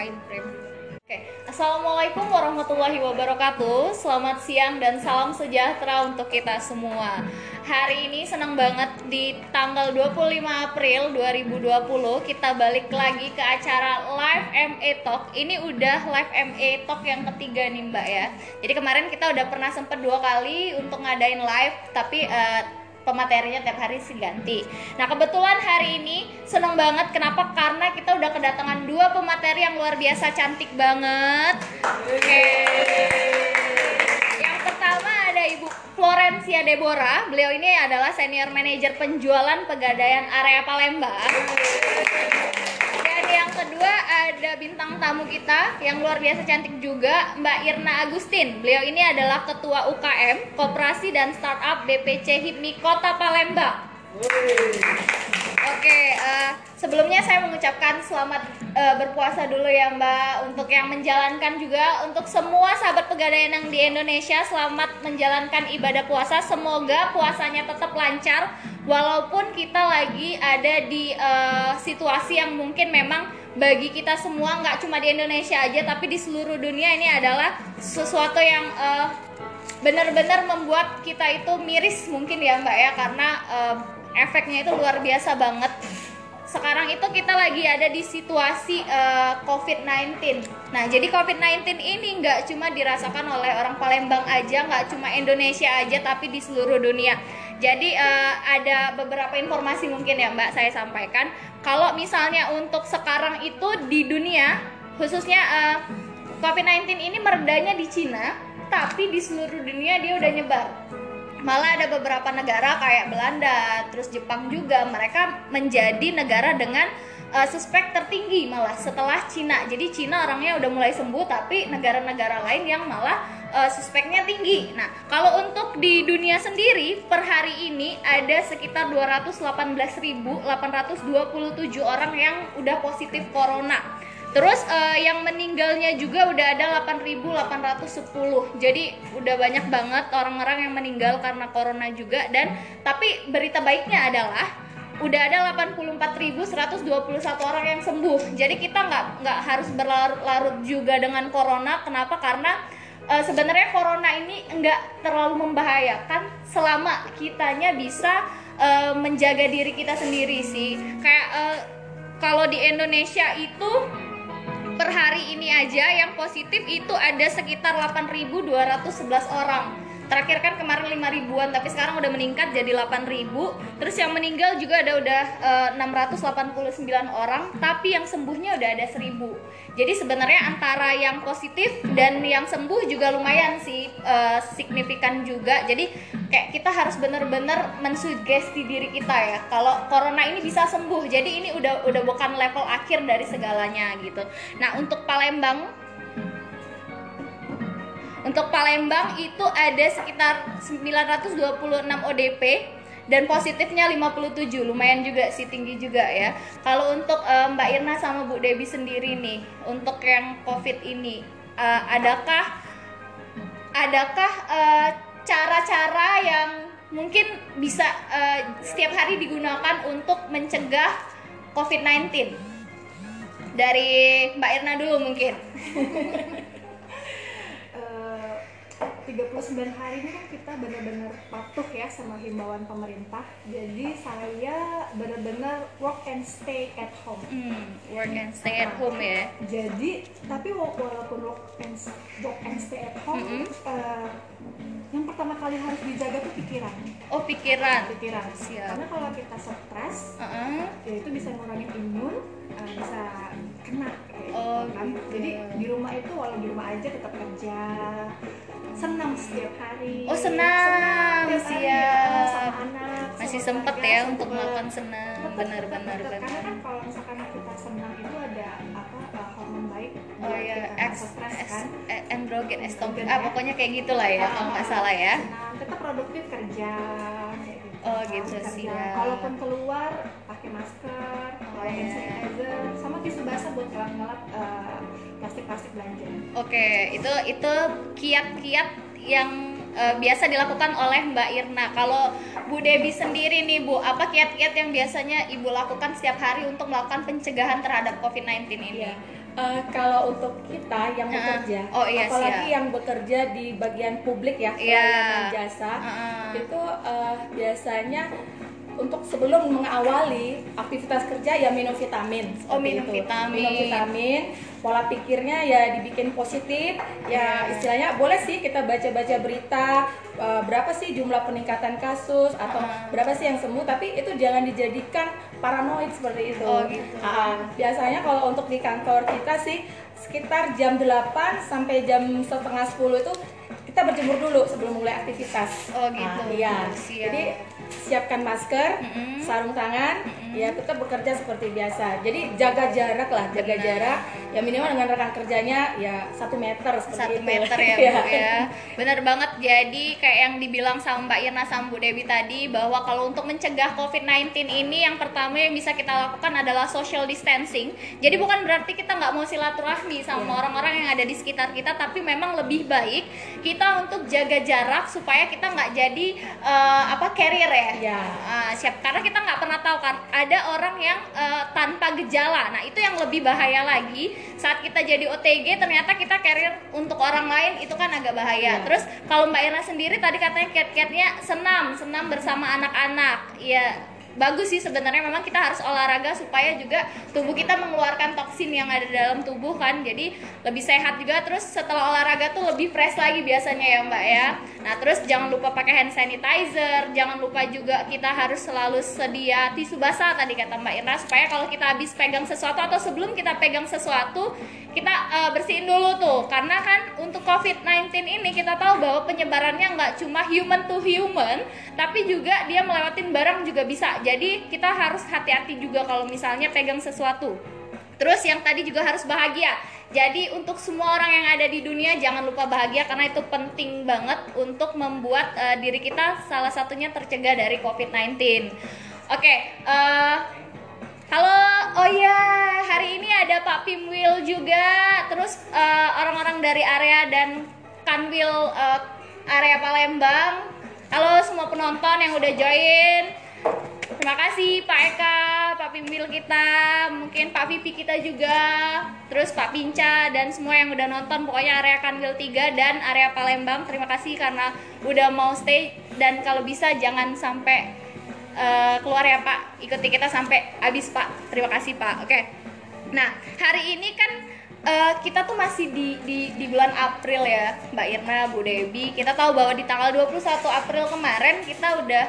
ngapain Prim? Oke, Assalamualaikum warahmatullahi wabarakatuh. Selamat siang dan salam sejahtera untuk kita semua. Hari ini senang banget di tanggal 25 April 2020 Kita balik lagi ke acara Live MA Talk. Ini udah Live MA Talk yang ketiga nih mbak ya. Jadi kemarin kita udah pernah sempet dua kali untuk ngadain live Tapi eh, pematerinya tiap hari sih ganti. Nah kebetulan hari ini seneng banget kenapa? Karena kita udah kedatangan dua pemateri yang luar biasa cantik banget. Oke. Yang pertama ada Ibu Florencia Deborah. Beliau ini adalah senior manager penjualan pegadaian area Palembang. Yang kedua ada bintang tamu kita yang luar biasa cantik juga Mbak Irna Agustin. Beliau ini adalah ketua UKM Koperasi dan Startup BPC HIPMI Kota Palembang. Oke, eh, sebelumnya saya mengucapkan selamat eh, berpuasa dulu ya Mbak untuk yang menjalankan juga untuk semua sahabat pegadaian yang di Indonesia selamat menjalankan ibadah puasa. Semoga puasanya tetap lancar walaupun kita lagi ada di eh, situasi yang mungkin memang bagi kita semua nggak cuma di Indonesia aja tapi di seluruh dunia ini adalah sesuatu yang eh, benar-benar membuat kita itu miris mungkin ya Mbak ya karena eh, efeknya itu luar biasa banget. Sekarang itu kita lagi ada di situasi eh, COVID-19. Nah, jadi COVID-19 ini nggak cuma dirasakan oleh orang Palembang aja, nggak cuma Indonesia aja, tapi di seluruh dunia. Jadi eh, ada beberapa informasi mungkin ya Mbak saya sampaikan. Kalau misalnya untuk sekarang itu di dunia, khususnya eh, COVID-19 ini meredanya di Cina, tapi di seluruh dunia dia udah nyebar malah ada beberapa negara kayak Belanda, terus Jepang juga mereka menjadi negara dengan uh, suspek tertinggi malah setelah Cina. Jadi Cina orangnya udah mulai sembuh tapi negara-negara lain yang malah uh, suspeknya tinggi. Nah, kalau untuk di dunia sendiri per hari ini ada sekitar 218.827 orang yang udah positif corona. Terus uh, yang meninggalnya juga udah ada 8.810. Jadi udah banyak banget orang-orang yang meninggal karena corona juga dan tapi berita baiknya adalah udah ada 84.121 orang yang sembuh. Jadi kita nggak nggak harus berlarut-larut juga dengan corona. Kenapa? Karena uh, sebenarnya corona ini nggak terlalu membahayakan selama kitanya bisa uh, menjaga diri kita sendiri sih. Kayak uh, kalau di Indonesia itu per hari ini aja yang positif itu ada sekitar 8.211 orang terakhir kan kemarin 5 ribuan tapi sekarang udah meningkat jadi 8 ribu. Terus yang meninggal juga ada udah uh, 689 orang tapi yang sembuhnya udah ada 1000 jadi sebenarnya antara yang positif dan yang sembuh juga lumayan sih uh, signifikan juga. Jadi kayak kita harus bener-bener mensugesti diri kita ya kalau corona ini bisa sembuh. Jadi ini udah udah bukan level akhir dari segalanya gitu. Nah untuk Palembang untuk Palembang itu ada sekitar 926 ODP dan positifnya 57 lumayan juga sih tinggi juga ya. Kalau untuk uh, Mbak Irna sama Bu Debi sendiri nih untuk yang COVID ini uh, adakah adakah cara-cara uh, yang mungkin bisa uh, setiap hari digunakan untuk mencegah COVID-19 dari Mbak Irna dulu mungkin 39 hari ini kan kita benar-benar patuh ya sama himbauan pemerintah. Jadi saya benar-benar work and stay at home. Hmm, work and stay at home ya. Jadi tapi walaupun work and work and stay at home, mm -hmm. uh, yang pertama kali harus dijaga tuh pikiran. Oh pikiran. Pikiran. Siap. Karena kalau kita stres, uh -uh. ya itu bisa ngurangin imun, uh, bisa kena. Kayak oh, gitu kan. gitu. Jadi di rumah itu walau di rumah aja tetap kerja senang setiap hari. Oh senang, senang siap. sama anak masih sempet ya untuk melakukan senang. Benar-benar benar karena kan kalau misalkan kita senang itu ada apa uh, hormon baik oh ya X kan. androgen estrogen. Ah pokoknya kayak gitulah ya kalau nggak salah ya. senang. Tetap produktif kerja oh gitu sih kalaupun keluar pakai masker oh, hand sanitizer sama tisu basah buat ngelap-ngelap uh, plastik-plastik belanja. Oke, okay, itu itu kiat-kiat yang uh, biasa dilakukan oleh Mbak Irna. Kalau Bu Debi sendiri nih Bu, apa kiat-kiat yang biasanya Ibu lakukan setiap hari untuk melakukan pencegahan terhadap COVID-19 ini? Ya. Eh, kalau untuk kita yang bekerja, Oh, iya, apalagi siap. yang bekerja di bagian publik ya, Iya. pelayanan jasa, Heeh. itu eh, biasanya untuk sebelum mengawali aktivitas kerja ya minum vitamin. Oh, minum itu. vitamin. Minum vitamin, pola pikirnya ya dibikin positif. Ya Iya. istilahnya boleh sih kita baca-baca berita eh, berapa sih jumlah peningkatan kasus atau Heeh. berapa sih yang sembuh, tapi itu jangan dijadikan paranoid seperti itu. Oh, gitu. Ah, biasanya kalau untuk di kantor kita sih sekitar jam 8 sampai jam setengah 10 itu kita berjemur dulu sebelum mulai aktivitas. Oh, gitu. Ah, iya. Siap. Jadi siapkan masker, Mm-mm. sarung tangan, ya tetap bekerja seperti biasa. Jadi jaga jarak lah, jaga Benar. jarak. Ya minimal dengan rekan kerjanya ya satu meter seperti satu itu. meter ya Iya. bu ya bener banget jadi kayak yang dibilang sama Mbak Irna sama Bu Dewi tadi bahwa kalau untuk mencegah COVID-19 ini yang pertama yang bisa kita lakukan adalah social distancing jadi bukan berarti kita nggak mau silaturahmi sama Iya. orang-orang yang ada di sekitar kita tapi memang lebih baik kita untuk jaga jarak supaya kita nggak jadi eh, apa carrier ya. Iya. Ah, siap. Karena kita nggak pernah tahu kan ada orang yang eh, tanpa gejala. Nah itu yang lebih bahaya lagi. Saat kita jadi OTG ternyata kita carrier untuk orang lain itu kan agak bahaya. Iya. terus kalau Mbak Irna sendiri tadi katanya cat-catnya senam. Senam bersama anak-anak. Ya bagus sih sebenarnya. Memang kita harus olahraga supaya juga tubuh kita mengeluarkan toksin yang ada dalam tubuh kan. Jadi lebih sehat juga. Terus setelah olahraga tuh lebih fresh lagi biasanya ya mbak ya. Nah terus jangan lupa pakai hand sanitizer. Jangan lupa juga kita harus selalu sedia tisu basah tadi kata mbak Irna supaya kalau kita habis pegang sesuatu atau sebelum kita pegang sesuatu kita eh, bersihin dulu tuh. Karena kan untuk COVID-19 ini kita tahu bahwa penyebarannya nggak cuma human to human tapi juga dia melewatin barang juga bisa jadi kita harus hati-hati juga kalau misalnya pegang sesuatu. Terus yang tadi juga harus bahagia. Jadi untuk semua orang yang ada di dunia jangan lupa bahagia karena itu penting banget untuk membuat eh, diri kita salah satunya tercegah dari COVID-19 oke eh, Halo, oh iya, hari ini ada Pak Pimwil juga, terus eh, orang-orang dari area dan Kanwil eh, area Palembang. Halo semua penonton yang udah join. Terima kasih Pak Eka, Pak Pimwil kita, mungkin Pak Vivi kita juga, terus Pak Pinca dan semua yang udah nonton pokoknya area Kanwil 3 dan area Palembang. Terima kasih karena udah mau stay dan kalau bisa jangan sampai eh, keluar ya Pak. Ikuti kita sampai habis Pak. Terima kasih Pak. Oke. Nah hari ini kan eh, kita tuh masih di, di di bulan April ya Mbak Irna Bu Debi. Kita tahu bahwa di tanggal 21 April kemarin kita udah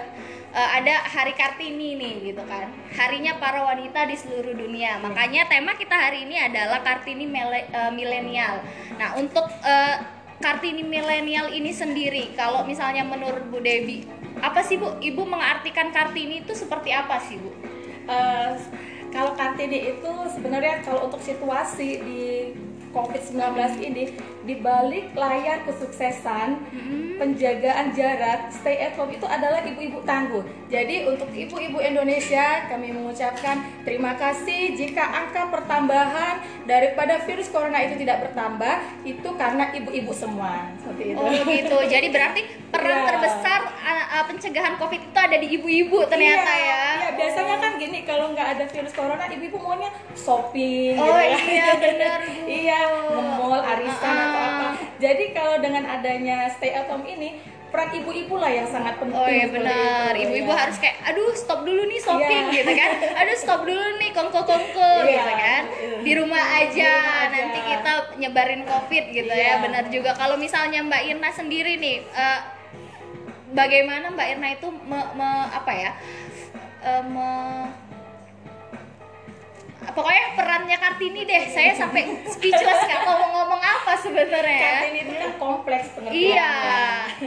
eh, ada Hari Kartini nih gitu kan. Harinya para wanita di seluruh dunia. Makanya tema kita hari ini adalah Kartini eh, milenial. Nah untuk eh, Kartini milenial ini sendiri kalau misalnya menurut Bu Debi apa sih Bu? Ibu mengartikan Kartini itu seperti apa sih Bu? Eh, kalau Kartini itu sebenarnya kalau untuk situasi di COVID-19 ini di balik layar kesuksesan penjagaan jarak stay at home itu adalah ibu-ibu tangguh. Jadi untuk ibu-ibu Indonesia kami mengucapkan terima kasih jika angka pertambahan daripada virus corona itu tidak bertambah itu karena ibu-ibu semua. Seperti itu. Oh gitu. Jadi berarti peran Iya. terbesar uh, uh, pencegahan COVID itu ada di ibu-ibu ternyata iya, ya. Iya, biasanya kan gini kalau nggak ada virus corona, ibu-ibu maunya shopping. Oh, gitu kan. iya, benar, iya, nge-mall, arisan Ah. atau apa. Jadi kalau dengan adanya stay at home ini, peran ibu-ibu lah yang sangat penting. Oh iya benar, ibu-ibu ya. harus kayak, aduh stop dulu nih shopping Iya. gitu kan, aduh stop dulu nih kongko-kongko Iya. gitu kan, di rumah aja, Di rumah aja. nanti kita nyebarin covid gitu Iya. ya, benar juga. Kalau misalnya Mbak Irna sendiri nih, eh, bagaimana Mbak Irna itu me- me- apa ya, eh, me- pokoknya perannya Kartini deh, saya sampai speechless nggak tahu mau ngomong apa sebenarnya. ya. Kartini itu kan kompleks pengertiannya. Iya,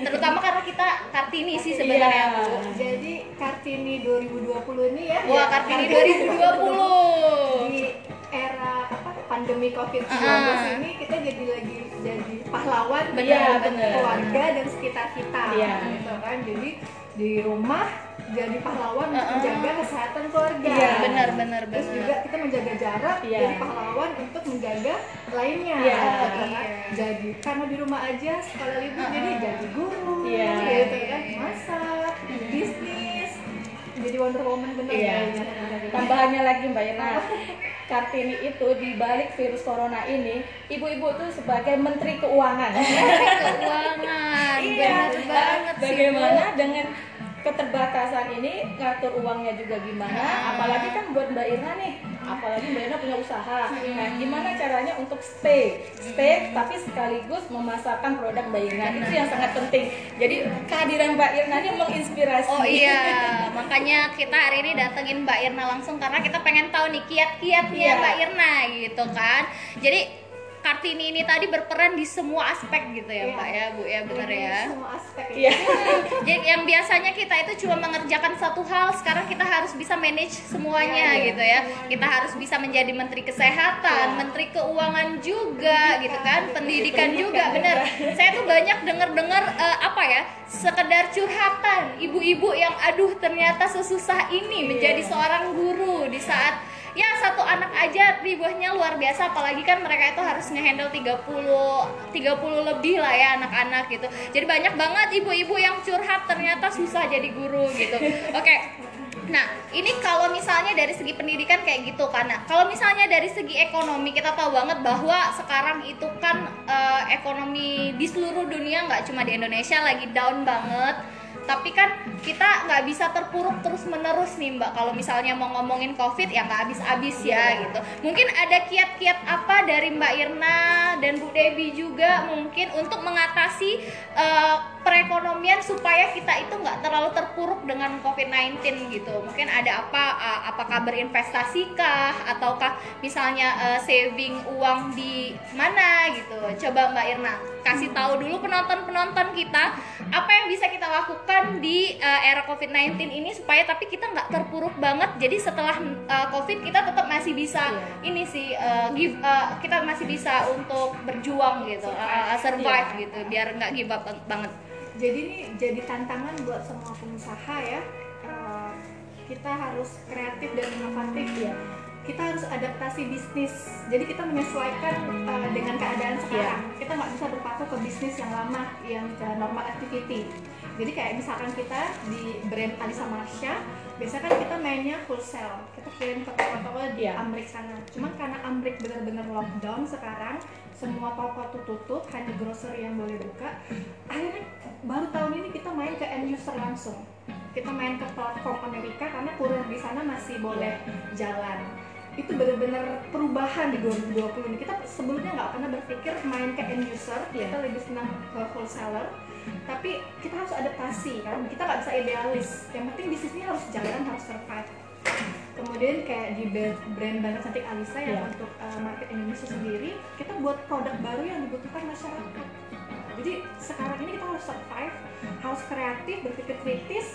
terutama karena kita Kartini sih sebenarnya Iya. Bu. Jadi Kartini 2020 ini ya. Wah, Kartini 2020. Di era apa pandemi Covid-19 Ah. ini kita jadi lagi jadi pahlawan Benar, ya, benar. keluarga dan sekitar kita Iya. gitu kan. Jadi di rumah jadi pahlawan untuk Ah. menjaga kesehatan keluarga. Iya. Benar, benar, Terus benar. juga kita menjaga jarak Iya. jadi pahlawan untuk menjaga lainnya. Iya. kan. Iya. Jadi karena di rumah aja sekolah libur Ah. jadi jadi guru, Iya. gitu kan, masak, bisnis, jadi Wonder Woman bener Iya. kayaknya. Tambahannya lagi Mbak Yana, Kartini itu di balik virus corona ini, ibu-ibu itu sebagai menteri keuangan. Menteri Keuangan. iya, Bener banget sih. bagaimana dengan keterbatasan ini ngatur uangnya juga gimana apalagi kan buat Mbak Irna nih apalagi Mbak Irna punya usaha. Nah gimana caranya untuk stay stay tapi sekaligus memasarkan produk Mbak Irna? Itu yang sangat penting. Jadi kehadiran Mbak Irna ini menginspirasi. Oh iya, makanya kita hari ini datengin Mbak Irna langsung karena kita pengen tahu nih kiat-kiatnya Iya. Mbak Irna gitu kan. Jadi Kartini ini tadi berperan di semua aspek gitu ya Iya. Mbak ya, Bu ya bener Jadi ya. semua aspek Iya. Jadi yang biasanya kita itu cuma mengerjakan satu hal, sekarang kita harus bisa manage semuanya Iya, iya. gitu ya. Kita harus bisa menjadi menteri kesehatan, Iya. menteri keuangan juga gitu kan, pendidikan juga Pendidikan bener. Saya tuh banyak dengar-dengar eh, apa ya, sekedar curhatan ibu-ibu yang aduh ternyata sesusah ini menjadi Iya. seorang guru di saat ya satu anak aja ribuhnya luar biasa apalagi kan mereka itu harus ngehandle 30 30 lebih lah ya anak-anak gitu jadi banyak banget ibu-ibu yang curhat ternyata susah jadi guru gitu oke Nah, ini kalau misalnya dari segi pendidikan kayak gitu. Nah, kalau misalnya dari segi ekonomi kita tahu banget bahwa sekarang itu kan eh, ekonomi di seluruh dunia nggak cuma di Indonesia lagi down banget. Tapi kan kita nggak bisa terpuruk terus menerus nih Mbak. Kalau misalnya mau ngomongin COVID ya nggak habis-habis ya gitu. Mungkin ada kiat-kiat apa dari Mbak Irna dan Bu Debi juga mungkin untuk mengatasi eh, perekonomian supaya kita itu nggak terlalu terpuruk dengan COVID-19 gitu. Mungkin ada apa? eh, apakah berinvestasi kah? Ataukah misalnya eh, saving uang di mana gitu? Coba Mbak Irna kasih tahu dulu penonton-penonton kita apa yang bisa kita lakukan di eh, era COVID-19 ini supaya tapi kita nggak terpuruk banget. Jadi setelah eh, COVID kita tetap masih bisa Iya. ini sih eh, give eh, kita masih bisa untuk berjuang gitu, eh, survive Iya. gitu biar nggak give up bang- banget. Jadi ini jadi tantangan buat semua pengusaha ya. Eh, kita harus kreatif dan inovatif ya. Kita harus adaptasi bisnis. Jadi kita menyesuaikan eh, dengan keadaan sekarang. Kita nggak bisa berpaku ke bisnis yang lama yang normal activity. Jadi kayak misalkan kita di brand Alisa Marsha biasanya kan kita mainnya wholesale kita kirim ke toko-toko di Iya. Amrik sana. Cuman karena Amrik benar-benar lockdown sekarang semua toko tuh tutup hanya grocery yang boleh buka. Akhirnya baru tahun ini kita main ke end user langsung. Kita main ke platform Amerika karena kurir di sana masih boleh jalan. Itu benar-benar perubahan di 2020 ini. Kita sebelumnya nggak pernah berpikir main ke end user Iya. kita lebih senang ke wholesaler. Tapi kita harus adaptasi kan kita nggak bisa idealis. Yang penting bisnisnya harus jalan harus survive kemudian kayak di brand brand Bandar Cantik Alisa yang Iya. untuk uh, market Indonesia sendiri kita buat produk baru yang dibutuhkan masyarakat jadi sekarang ini kita harus survive harus kreatif berpikir kritis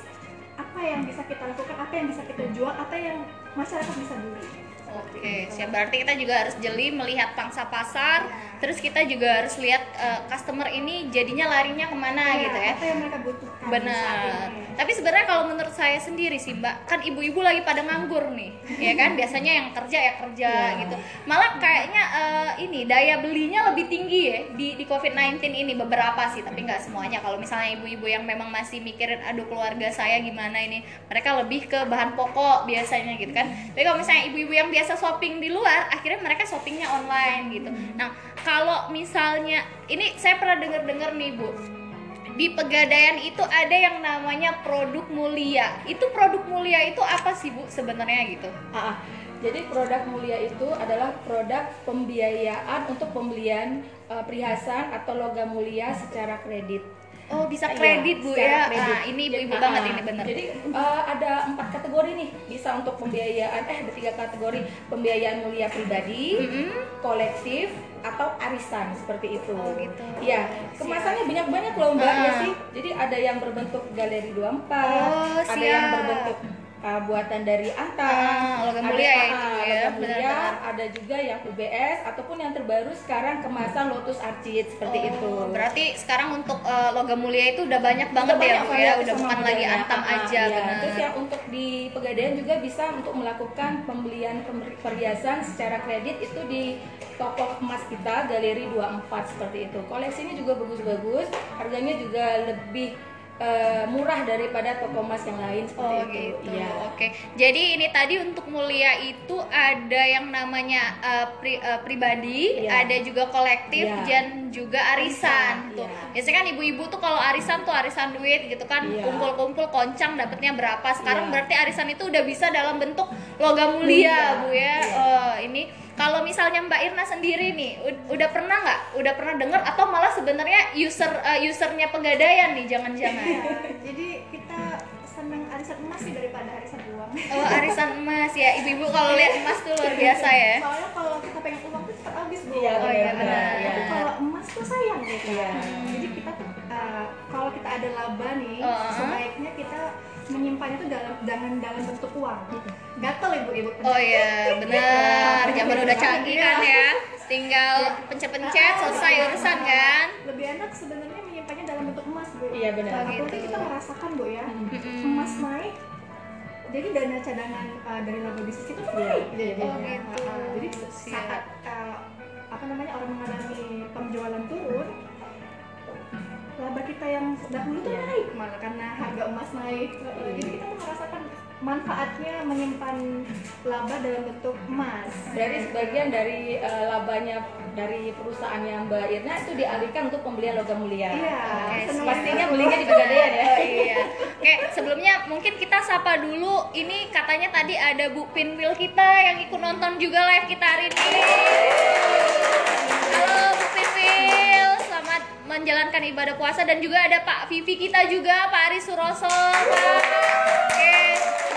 apa yang bisa kita lakukan apa yang bisa kita jual apa yang masyarakat bisa beli Oke, siap. Berarti kita juga harus jeli melihat pangsa pasar. Terus kita juga harus lihat eh, customer ini jadinya larinya ke mana Iya, gitu ya. apa yang mereka butuhkan Benar. Tapi sebenarnya kalau menurut saya sendiri sih Mbak, kan ibu-ibu lagi pada nganggur nih, ya kan? Biasanya yang kerja ya kerja Iya. gitu. Malah kayaknya eh, ini daya belinya lebih tinggi ya di di COVID-19 ini beberapa sih, tapi nggak semuanya. Kalau misalnya ibu-ibu yang memang masih mikirin aduh keluarga saya gimana ini, mereka lebih ke bahan pokok biasanya gitu kan. Tapi kalau misalnya ibu-ibu yang biasa shopping di luar, akhirnya mereka shoppingnya online gitu. Nah, kalau misalnya ini saya pernah dengar-dengar nih Bu, di pegadaian itu ada yang namanya produk mulia. Itu produk mulia itu apa sih Bu sebenarnya gitu? Ah, ah. jadi produk mulia itu adalah produk pembiayaan untuk pembelian eh, perhiasan atau logam mulia secara kredit. Oh bisa Iya, kredit Bu ya? kredit. Ah, ini ibu-ibu Ah, banget ah. ini bener. Jadi eh, ada empat kategori nih bisa untuk pembiayaan eh ada tiga kategori pembiayaan mulia pribadi, Mm-mm. kolektif atau arisan seperti itu. Oh, gitu. Iya, kemasannya banyak-banyak loh Mbak Ah. ya sih. Jadi ada yang berbentuk galeri 24, Oh, ada yang berbentuk uh, buatan dari Antam, Ah, logam ada- mulia ya ah, itu ya, mulia, ada juga yang UBS ataupun yang terbaru sekarang kemasan Lotus Archid seperti Oh, itu. Berarti sekarang untuk eh, logam mulia itu udah banyak banget Udah ya banyak ya, udah bukan lagi antam Ah, aja iya. benar. Terus yang untuk di Pegadaian juga bisa untuk melakukan pembelian pem- perhiasan secara kredit itu di toko emas kita Galeri 24 seperti itu. Koleksinya juga bagus-bagus, harganya juga lebih eh, murah daripada toko emas yang lain seperti Oh itu. gitu. Iya. Oke. Jadi ini tadi untuk mulia itu ada yang namanya uh, pri- uh, pribadi, Iya. ada juga kolektif Iya. dan juga arisan. Arisan, Tuh. iya. Biasanya kan ibu-ibu tuh kalau arisan tuh arisan duit gitu kan, Iya. kumpul-kumpul koncang dapatnya berapa. Sekarang Iya. berarti arisan itu udah bisa dalam bentuk logam mulia, Mulia, Bu ya. iya. Eh, ini kalau misalnya Mbak Irna sendiri nih, ud- udah pernah nggak? Udah pernah dengar atau malah sebenarnya user uh, usernya pegadaian nih, jangan-jangan. Ya, jadi kita senang arisan emas sih daripada arisan uang Oh, arisan emas ya. Ibu-ibu kalau lihat emas tuh luar biasa ya. soalnya kalau kita pengen uang tuh cepat habis bu Iya, Oh, iya, benar. tapi Iya. kalau emas tuh sayang gitu Iya. jadi kita tuh uh, kalau kita ada laba nih Oh. sebaiknya kita menyimpannya tuh dalam jangan dalam bentuk uang gatel ibu ibu Oh iya, benar. Zaman udah canggih kan ya. Tinggal pencet-pencet selesai urusan kan. lebih enak sebenarnya menyimpannya dalam bentuk emas bu Iya, benar. Apalagi gitu. kita merasakan bu ya emas naik jadi dana cadangan uh, dari laba bisnis Iya. naik Iya, iya. Oh, gitu. Uh, jadi Siap. saat uh, apa namanya orang mengalami penjualan turun laba kita yang dahulu tuh Iya. naik malah karena harga emas naik Uh, jadi kita tuh merasakan manfaatnya menyimpan laba dalam bentuk emas Berarti sebagian dari eh, labanya dari perusahaannya Mbak Irna itu dialihkan untuk pembelian logam mulia. iya Oke, seneng Pastinya belinya di Pegadaian ya. Oh iya. Oke, sebelumnya mungkin kita sapa dulu. Ini katanya tadi ada Bu Pinwil kita yang ikut nonton juga live kita hari ini. Halo Bu Pinwil, selamat menjalankan ibadah puasa dan juga ada Pak Vivi kita juga, Pak Ari Suroso. Pak. Oke,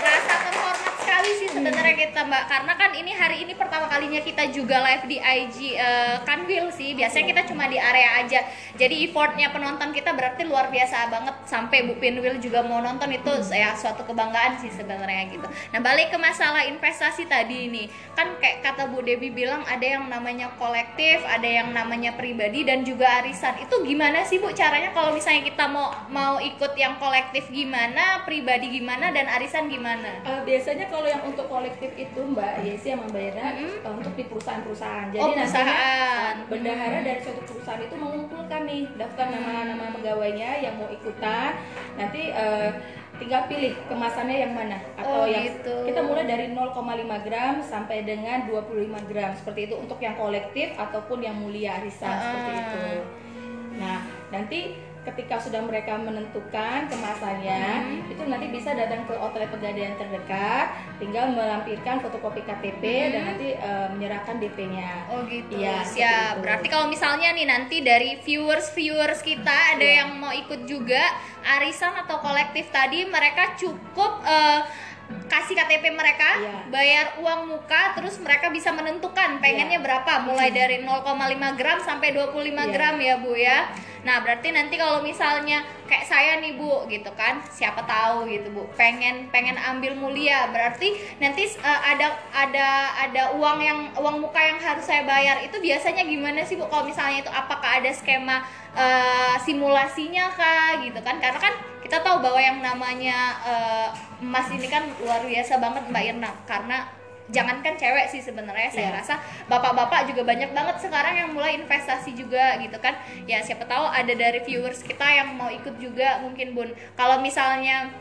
merasa terhormat sekali sih sebenarnya kita Mbak karena kan ini hari ini pertama kalinya kita juga live di IG eh, Kanwil sih. Biasanya kita cuma di area aja. Jadi effortnya penonton kita berarti luar biasa banget sampai Bu Pinwil juga mau nonton itu ya suatu kebanggaan sih sebenarnya gitu. Nah, balik ke masalah investasi tadi ini. Kan kayak kata Bu Debi bilang ada yang namanya kolektif, ada yang namanya pribadi dan juga arisan. Itu gimana sih Bu caranya kalau misalnya kita mau mau ikut yang kolektif gimana, pribadi gimana dan arisan gimana? Eh, biasanya kalau yang untuk kolektif itu Mbak Yesi sama Mbak Ira Mm-mm. eh, untuk di perusahaan-perusahaan. Jadi Oh, nantinya perusahaan. eh, bendahara dari suatu perusahaan itu mengumpulkan nih daftar nama-nama pegawainya yang mau ikutan. Nanti eh, tinggal pilih kemasannya yang mana Oh, atau yang gitu. kita mulai dari 0,5 gram sampai dengan 25 gram seperti itu untuk yang kolektif ataupun yang mulia arisan Ah. seperti itu. Nah, nanti ketika sudah mereka menentukan kemasannya, Hmm. itu nanti bisa datang ke outlet pegadaian terdekat, tinggal melampirkan fotokopi KTP dan nanti eh, menyerahkan DP-nya. Oh gitu. Iya, Siap. itu. Berarti kalau misalnya nih nanti dari viewers viewers kita ada Iya. yang mau ikut juga arisan atau kolektif tadi, mereka cukup eh, kasih KTP mereka, Iya. bayar uang muka, terus mereka bisa menentukan pengennya berapa, mulai dari 0,5 gram sampai 25 Iya. gram ya bu ya. Nah berarti nanti kalau misalnya kayak saya nih bu gitu kan, siapa tahu gitu bu, pengen pengen ambil mulia, berarti nanti eh, ada ada ada uang yang uang muka yang harus saya bayar itu biasanya gimana sih bu? Kalau misalnya itu apakah ada skema eh, simulasinya kah gitu kan? Karena kan kita tahu bahwa yang namanya eh, emas ini kan luar biasa banget Mbak Irna karena jangankan cewek sih sebenarnya saya Iya. rasa bapak-bapak juga banyak banget sekarang yang mulai investasi juga gitu kan ya siapa tahu ada dari viewers kita yang mau ikut juga mungkin bun kalau misalnya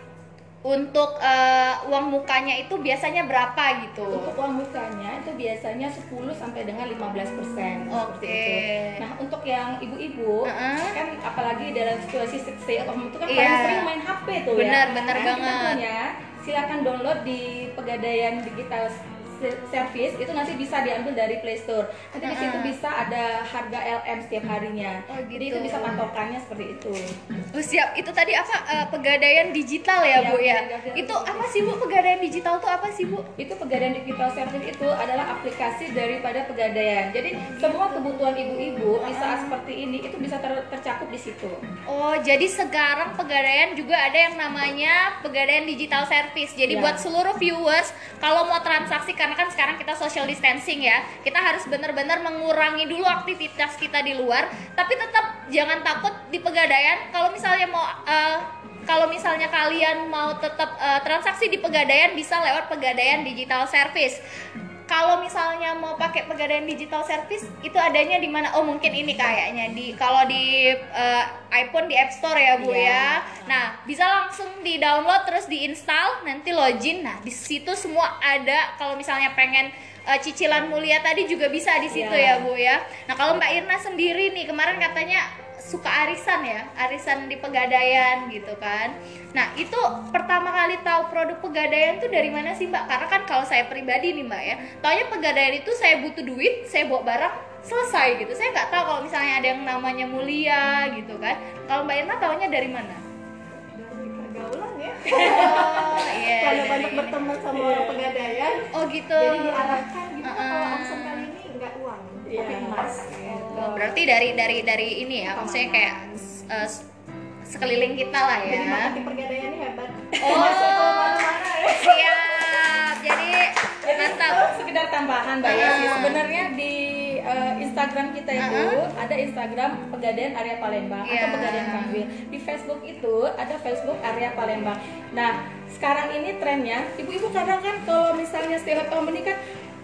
untuk eh, uang mukanya itu biasanya berapa gitu Untuk uang mukanya itu biasanya 10 sampai dengan 15 persen Oke. itu. Nah untuk yang ibu-ibu Heeh. kan apalagi dalam situasi stay at home itu kan Iya. paling sering main HP tuh Benar, ya. benar Nah, kita banget. silakan download di Pegadaian Digital Service itu nanti bisa diambil dari Play Store. Nanti di situ Heeh. bisa ada harga LM setiap harinya. Oh, Jadi gitu. itu bisa patokannya seperti itu. Oh, siap itu tadi apa eh, pegadaian digital ya Iya, bu ya itu apa sih bu pegadaian digital tuh apa sih bu itu pegadaian digital service itu adalah aplikasi daripada pegadaian jadi semua kebutuhan ibu-ibu di saat seperti ini itu bisa ter- tercakup di situ Oh, jadi sekarang Pegadaian juga ada yang namanya Pegadaian Digital Service. Jadi Ya. buat seluruh viewers, kalau mau transaksi karena kan sekarang kita social distancing ya, kita harus benar-benar mengurangi dulu aktivitas kita di luar. Tapi tetap jangan takut di Pegadaian. Kalau misalnya mau eh, kalau misalnya kalian mau tetap eh, transaksi di Pegadaian bisa lewat Pegadaian Digital Service. Kalau misalnya mau pakai pegadaian digital service itu adanya di mana? Oh mungkin ini kayaknya di kalau di eh, iPhone di App Store ya bu Iya. ya. Nah bisa langsung di download terus diinstal nanti login. Nah di situ semua ada. Kalau misalnya pengen eh, cicilan mulia tadi juga bisa di situ Iya. ya bu ya. Nah kalau Mbak Irna sendiri nih kemarin katanya suka arisan ya, arisan di pegadaian gitu kan. Nah itu pertama kali tahu produk pegadaian tuh dari mana sih mbak? Karena kan kalau saya pribadi nih mbak ya, taunya pegadaian itu saya butuh duit, saya bawa barang selesai gitu. Saya nggak tahu kalau misalnya ada yang namanya mulia gitu kan. Kalau mbak Irna taunya dari mana? dari pergaulan ya Oh iya. karena dari banyak ini. berteman sama orang pegadaian Oh gitu. jadi diarahkan gitu Uh-uh. kalau arisan kali ini nggak uang tapi Iya. emas Oh, berarti dari dari dari ini ya, maksudnya kayak eh, sekeliling kita lah ya. jadi pegadaian ini hebat Oh. masuk ke mana-mana ya Siap. Jadi Jadi mantap. itu sekedar tambahan Mbak ya. Sebenarnya di uh, Instagram kita itu Ah. ada Instagram Pegadaian Area Palembang Iya. atau Pegadaian Kanwil. Di Facebook itu ada Facebook Area Palembang. Nah, sekarang ini trennya ibu-ibu kadang kan kalau misalnya stay at home ini kan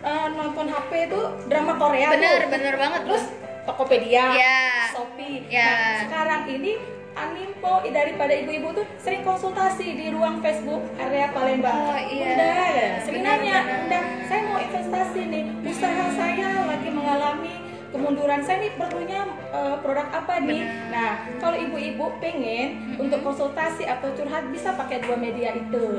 uh, nonton HP itu drama Korea Bener, tuh. bener banget Terus. Tokopedia, Iya. Shopee. Iya. Nah, sekarang ini Animpo daripada ibu-ibu tuh sering konsultasi di ruang Facebook area Palembang. Oh, iya. Bunda, sering Benar, nanya, benar. Bunda, saya mau investasi nih, usaha saya lagi mengalami kemunduran saya nih perlunya eh, produk apa nih? Benar. Nah, kalau ibu-ibu pengen untuk konsultasi atau curhat bisa pakai dua media itu.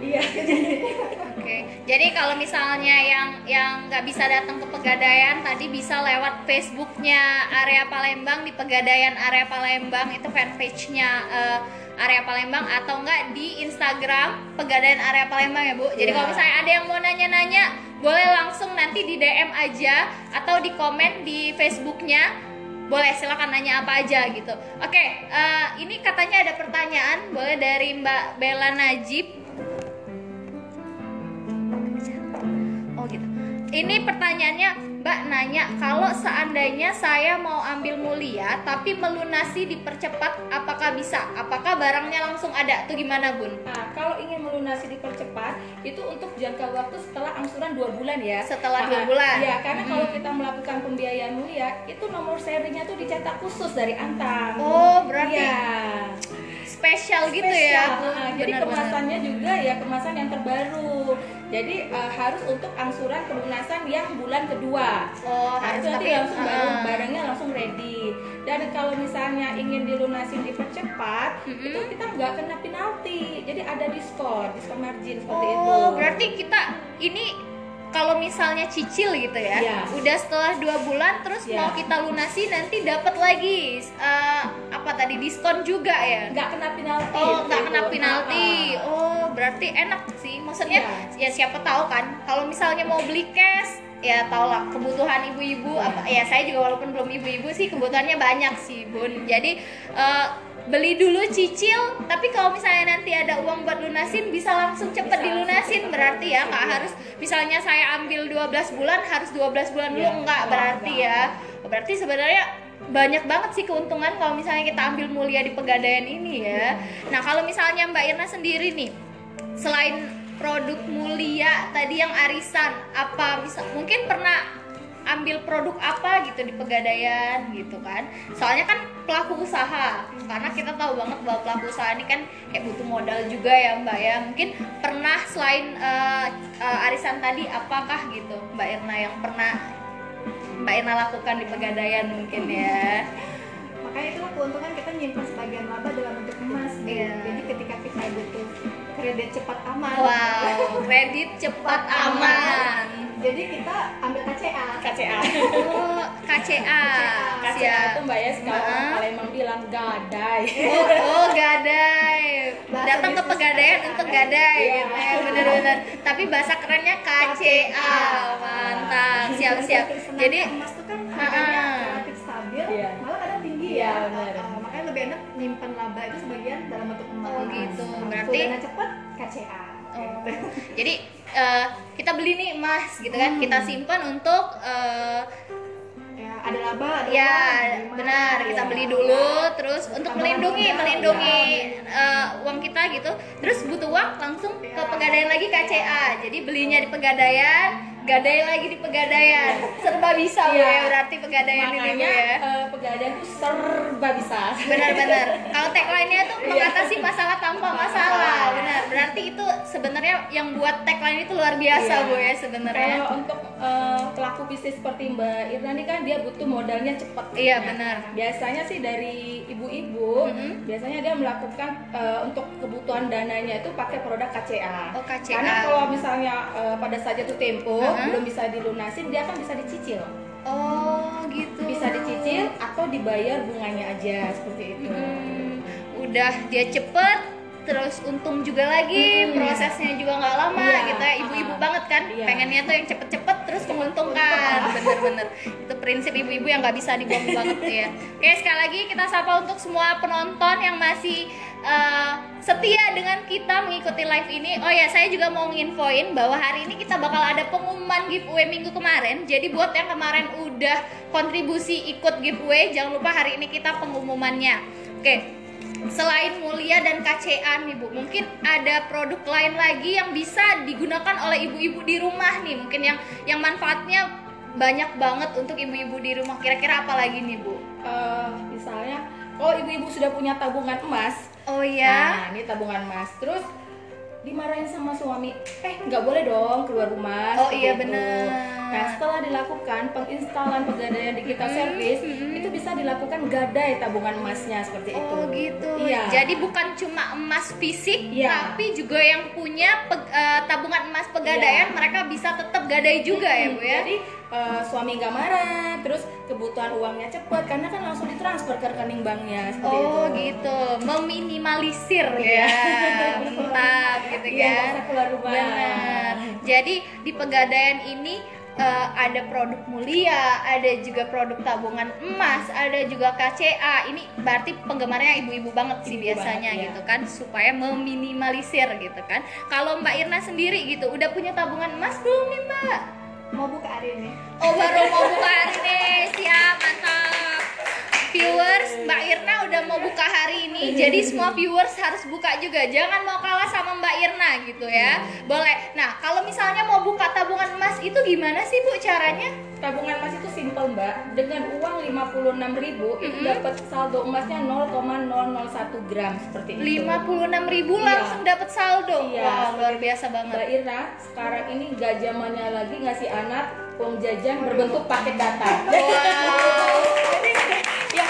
Iya. Oke. Jadi kalau misalnya yang yang nggak bisa datang ke Pegadaian tadi bisa lewat Facebooknya area Palembang di Pegadaian area Palembang itu fanpage-nya eh, area Palembang atau enggak di Instagram Pegadaian area Palembang ya Bu. Jadi Iya. kalau misalnya ada yang mau nanya-nanya boleh langsung nanti di DM aja atau di komen di Facebooknya boleh silakan nanya apa aja gitu. Oke, eh, ini katanya ada pertanyaan boleh dari Mbak Bella Najib. Ini pertanyaannya Mbak nanya kalau seandainya saya mau ambil mulia tapi melunasi dipercepat apakah bisa? Apakah barangnya langsung ada? Tuh gimana Bun? Nah, kalau ingin melunasi dipercepat itu untuk jangka waktu setelah angsuran dua bulan ya. Setelah Nah, dua bulan. Iya, karena Mhm. kalau kita melakukan pembiayaan mulia itu nomor serinya tuh dicetak khusus dari Antam. Oh, berarti Iya. Spesial gitu ya? Nah, jadi Benar-benar. kemasannya juga ya kemasan yang terbaru. Jadi eh, harus untuk angsuran pelunasan yang bulan kedua. Oh, Nah, harus itu nanti tapi langsung baru ah. barangnya langsung ready. Dan kalau misalnya ingin dilunasin dipercepat, Mm-mm. itu kita nggak kena penalti. Jadi ada diskon, diskon margin seperti itu. Oh, berarti kita ini kalau misalnya cicil gitu ya, Iya. udah setelah dua bulan terus Iya. mau kita lunasi nanti dapat lagi eh, apa tadi diskon juga ya? nggak kena penalti. Oh, nggak kena itu. penalti. Ah, ah. Oh, berarti enak sih. Maksudnya Iya. ya siapa tahu kan kalau misalnya mau beli cash ya tau lah kebutuhan ibu-ibu Iya. apa ya saya juga walaupun belum ibu-ibu sih kebutuhannya banyak sih bun jadi eh, beli dulu cicil. Tapi kalau misalnya nanti ada uang buat lunasin bisa langsung cepet Bisa dilunasin. langsung berarti ya nggak lunasin, harus misalnya saya ambil 12 bulan harus 12 bulan dulu. Iya. enggak berarti ya. Berarti sebenarnya banyak banget sih keuntungan kalau misalnya kita ambil mulia di pegadaian ini ya. Nah kalau misalnya Mbak Irna sendiri nih, selain produk mulia tadi yang arisan, apa bisa mungkin pernah ambil produk apa gitu di pegadaian gitu kan? Soalnya kan pelaku usaha, karena kita tahu banget bahwa pelaku usaha ini kan kayak butuh modal juga ya Mbak ya. Mungkin pernah selain eh, eh, arisan tadi, apakah gitu Mbak Irna yang pernah Mbak Irna lakukan di pegadaian mungkin ya? makanya itulah keuntungan kita nyimpan sebagian laba dalam bentuk emas Bu. Iya. jadi ketika kita butuh kredit cepat aman Wow, kredit cepat aman. Jadi kita ambil KCA KCA. Oh, KCA. KCA Siap. itu mbak ya Ah. Palembang bilang gadai. Oh, oh gadai. Bahasa Datang ke pegadaian KCA. untuk gadai Iya. gitu ya, bener-bener. Tapi bahasa kerennya KCA. Mantap, siap-siap. Jadi emas itu kan harganya relatif stabil Iya. malah kadang tinggi Iya, ya benar. Uh, uh, makanya lebih enak nyimpan laba itu sebagian dalam bentuk emas Oh, gitu. Nah, Berarti- dana cepat KCA gitu. jadi eh, kita beli nih emas gitu kan, kita simpan untuk eh, ya, ada laba ada Ya, uang, gimana? benar. Kita Ya. beli dulu terus untuk melindungi modal, melindungi ya. eh, uang kita gitu. Terus butuh uang langsung ke pegadaian lagi KCA. Jadi belinya di pegadaian, gadai lagi di pegadaian. Serba bisa Bu, Iya. ya berarti pegadaian ini makanya ya. eh, pegadaian itu serba bisa Benar-benar. Kalau tagline-nya tuh Iya. mengatasi masalah tanpa masalah. Benar. Berarti itu sebenarnya yang buat tagline itu luar biasa Iya. Bu ya sebenarnya. Kalau untuk eh, pelaku bisnis seperti Mbak Irna ini kan dia butuh modalnya cepat. Iya, Nah, benar. Biasanya sih dari ibu-ibu, Mhm. biasanya dia melakukan eh, untuk kebutuhan dananya itu pakai produk KCA. Oh, KCA. Karena kalau misalnya eh, pada saat jatuh tempo Mhm. belum bisa dilunasin, dia kan bisa dicicil. Oh, gitu. Bisa dicicil atau dibayar bunganya aja seperti itu. Hmm, udah dia cepet terus untung juga lagi Hmm. prosesnya juga nggak lama Iya, gitu ya. Ibu-ibu ah. banget kan Iya. pengennya tuh yang cepet-cepet terus menguntungkan. Bener-bener. Itu prinsip ibu-ibu yang nggak bisa dibuang banget ya. Oke sekali lagi kita sapa untuk semua penonton yang masih uh, setia dengan kita mengikuti live ini. Oh ya saya juga mau nginfoin bahwa hari ini kita bakal ada pengumuman giveaway minggu kemarin. Jadi buat yang kemarin udah kontribusi ikut giveaway jangan lupa hari ini kita pengumumannya. Oke Selain Mulia dan KCA nih Bu, mungkin ada produk lain lagi yang bisa digunakan oleh ibu-ibu di rumah nih, mungkin yang yang manfaatnya banyak banget untuk ibu-ibu di rumah. Kira-kira apa lagi nih Bu? Eh, misalnya kalau ibu-ibu sudah punya tabungan emas, Oh ya, Nah, ini tabungan emas. Terus dimarahin sama suami, eh nggak boleh dong keluar rumah. Oh, iya, benar. Nah, setelah dilakukan penginstalan pegadaian digital service, hmm. itu bisa dilakukan gadai tabungan emasnya seperti itu. oh gitu. Iya. Jadi bukan cuma emas fisik, Iya. tapi juga yang punya pe- eh, tabungan emas pegadaian, Iya. mereka bisa tetap gadai juga ya Bu ya. Jadi eh, suami nggak marah, terus kebutuhan uangnya cepat karena kan langsung ditransfer ke rekening banknya seperti itu. Oh gitu, meminimalisir ya, mantap gitu Iya, kan. usah keluar rumah. Benar. Jadi di pegadaian ini eh, ada produk mulia, ada juga produk tabungan emas, ada juga KCA. Ini berarti penggemarnya ibu-ibu banget sih Ibu biasanya banget, ya. gitu kan, supaya meminimalisir gitu kan. Kalau Mbak Irna sendiri gitu, udah punya tabungan emas belum nih Mbak? Mau buka hari ini Oh baru mau buka hari ini, siap mantap. Viewers, Mbak Irna udah mau buka hari ini, jadi semua viewers harus buka juga. Jangan mau kalah sama Mbak Irna gitu ya. Boleh. Nah, kalau misalnya mau buka tabungan emas itu gimana sih Bu caranya? Tabungan emas itu simpel mbak, dengan uang 56.000 itu Mm-mm. dapat saldo emasnya 0,001 gram seperti itu. 56.000 ribu Iya. langsung dapat saldo. Iya. Wah, luar biasa banget. Mbak Irna sekarang ini nggak zamannya lagi ngasih anak uang jajan berbentuk paket data. Wow. jadi ya,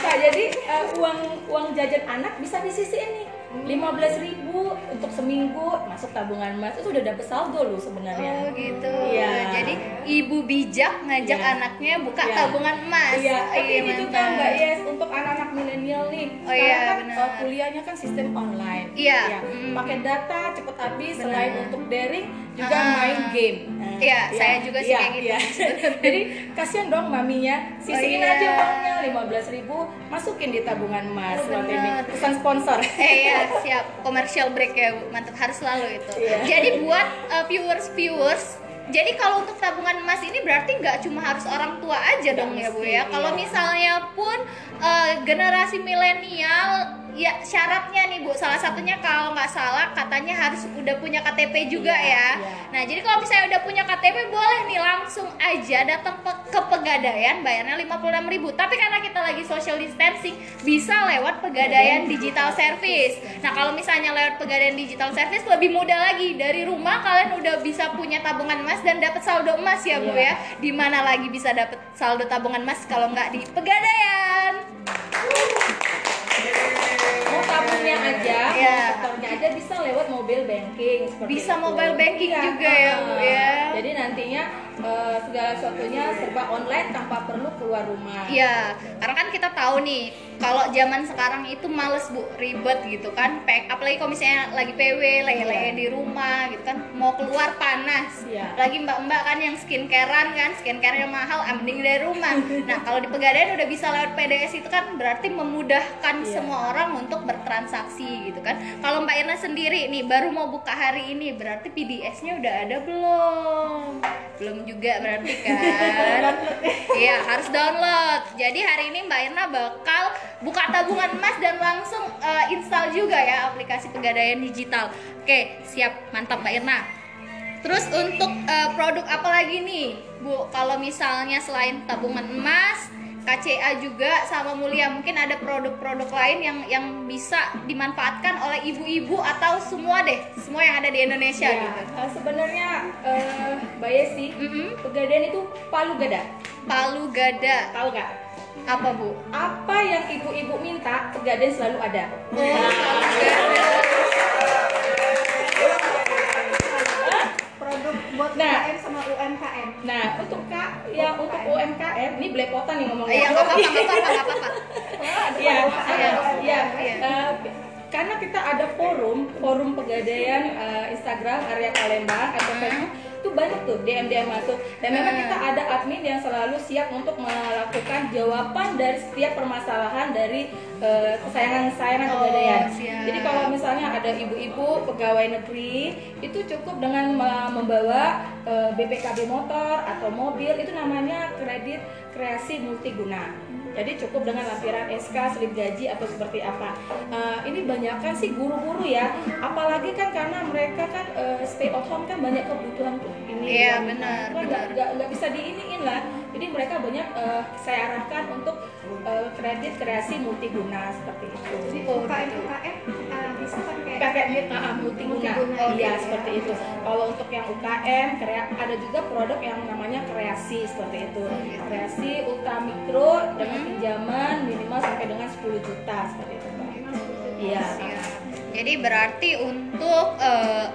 Nah, jadi eh, uang uang jajan anak bisa disisiin nih. 15.000 untuk seminggu masuk tabungan emas itu udah dapet saldo loh sebenarnya. Oh gitu. Iya. Jadi ibu bijak ngajak Iya. anaknya buka Iya. tabungan emas. Iya, tapi ini juga. Mbak Yes untuk anak-anak milenial nih. Oh iya, kan uh, kuliahnya kan sistem online. Iya. Ya, Mm. Pakai data cepet habis Benar. selain untuk daring juga Ah. main game. Nah, Iya, saya juga sih iya, kayak gitu. iya. Jadi kasihan dong maminya, sisihin iya. aja uangnya 15.000 masukin di tabungan emas. Oh, pesan sponsor. Eh ya siap commercial break ya Bu. Mantap harus selalu itu. Iya. Jadi buat uh, viewers viewers jadi kalau untuk tabungan emas ini berarti nggak cuma harus orang tua aja dong ya Bu ya. Kalau iya. misalnya pun uh, generasi milenial ya syaratnya nih Bu salah satunya kalau nggak salah katanya harus udah punya KTP juga Iya, ya. iya. Nah jadi kalau misalnya udah punya KTP boleh nih langsung aja datang pe- ke pegadaian bayarnya 56.000 Tapi karena kita lagi social distancing bisa lewat pegadaian digital service. Nah kalau misalnya lewat pegadaian digital service lebih mudah lagi dari rumah kalian udah bisa punya tabungan emas dan dapat saldo emas ya Bu Iya. ya. Di mana lagi bisa dapat saldo tabungan emas kalau nggak di pegadaian? Mau aja, Iya. setornya aja bisa lewat mobile banking Bisa itu. mobile banking Iya, juga ya, Bu, ya. Jadi nantinya eh, segala sesuatunya serba online tanpa perlu keluar rumah. Iya, karena kan kita tahu nih kalau zaman sekarang itu males bu ribet gitu kan, apalagi kalau misalnya lagi PW, lele di rumah gitu kan, mau keluar panas, Iya. lagi mbak-mbak kan yang skincarean kan, skincare yang mahal, ah, mending dari rumah. Nah kalau di pegadaian udah bisa lewat PDS itu kan berarti memudahkan Iya. semua orang untuk bertransaksi gitu kan. Kalau Mbak Irna sendiri nih baru mau buka hari ini, berarti PDS-nya udah ada belum? Belum juga berarti kan? Iya, harus download. Jadi hari ini Mbak Irna bakal buka tabungan emas dan langsung eh, install juga ya aplikasi pegadaian digital. Oke, siap. Mantap Mbak Irna. Terus untuk eh, produk apa lagi nih, Bu? Kalau misalnya selain tabungan emas, KCA juga sama Mulia mungkin ada produk-produk lain yang yang bisa dimanfaatkan oleh ibu-ibu atau semua deh, semua yang ada di Indonesia Ya, gitu. eh, sebenarnya eh, Mbak Yesi, Mm-mm. pegadaian itu palu gada. Palu gada. Tahu nggak? Apa, Bu? Apa yang ibu-ibu minta, pegadaian selalu ada. Oh, palu gada. Buat Nah. UKM sama UMKM Nah, untuk Kak, ya untuk UMKM, ini belepotan nih ngomongnya. Iya, nggak apa-apa, nggak apa-apa. Iya, Iya, iya, iya. Karena kita ada forum, forum pegadaian eh, Instagram area Palembang atau Hmm. Facebook itu banyak tuh DM DM masuk dan memang kita ada admin yang selalu siap untuk melakukan jawaban dari setiap permasalahan dari eh, kesayangan-kesayangan Oh, pegadaian. siap. Jadi kalau misalnya ada ibu-ibu pegawai negeri itu cukup dengan me- membawa eh, BPKB motor atau mobil itu namanya kredit kreasi multiguna. Jadi cukup dengan lampiran SK, slip gaji atau seperti apa. Eh, ini banyak kan sih guru-guru ya. Apalagi kan karena mereka kan eh, stay at home kan banyak kebutuhan tuh. Ini Iya, uang. benar, Kan nggak- bisa diiniin lah. Jadi mereka banyak eh, saya arahkan untuk eh, kredit kreasi multiguna seperti itu. jadi Oh, UKM gitu. UKM uh, bisa pakai uh, multiguna. Iya, seperti itu. Kalau untuk yang UKM, krea- ada juga produk yang namanya kreasi seperti itu. Kreasi ultra mikro dengan Hmm. pinjaman minimal sampai dengan 10 juta seperti itu. Iya. Jadi berarti untuk eh,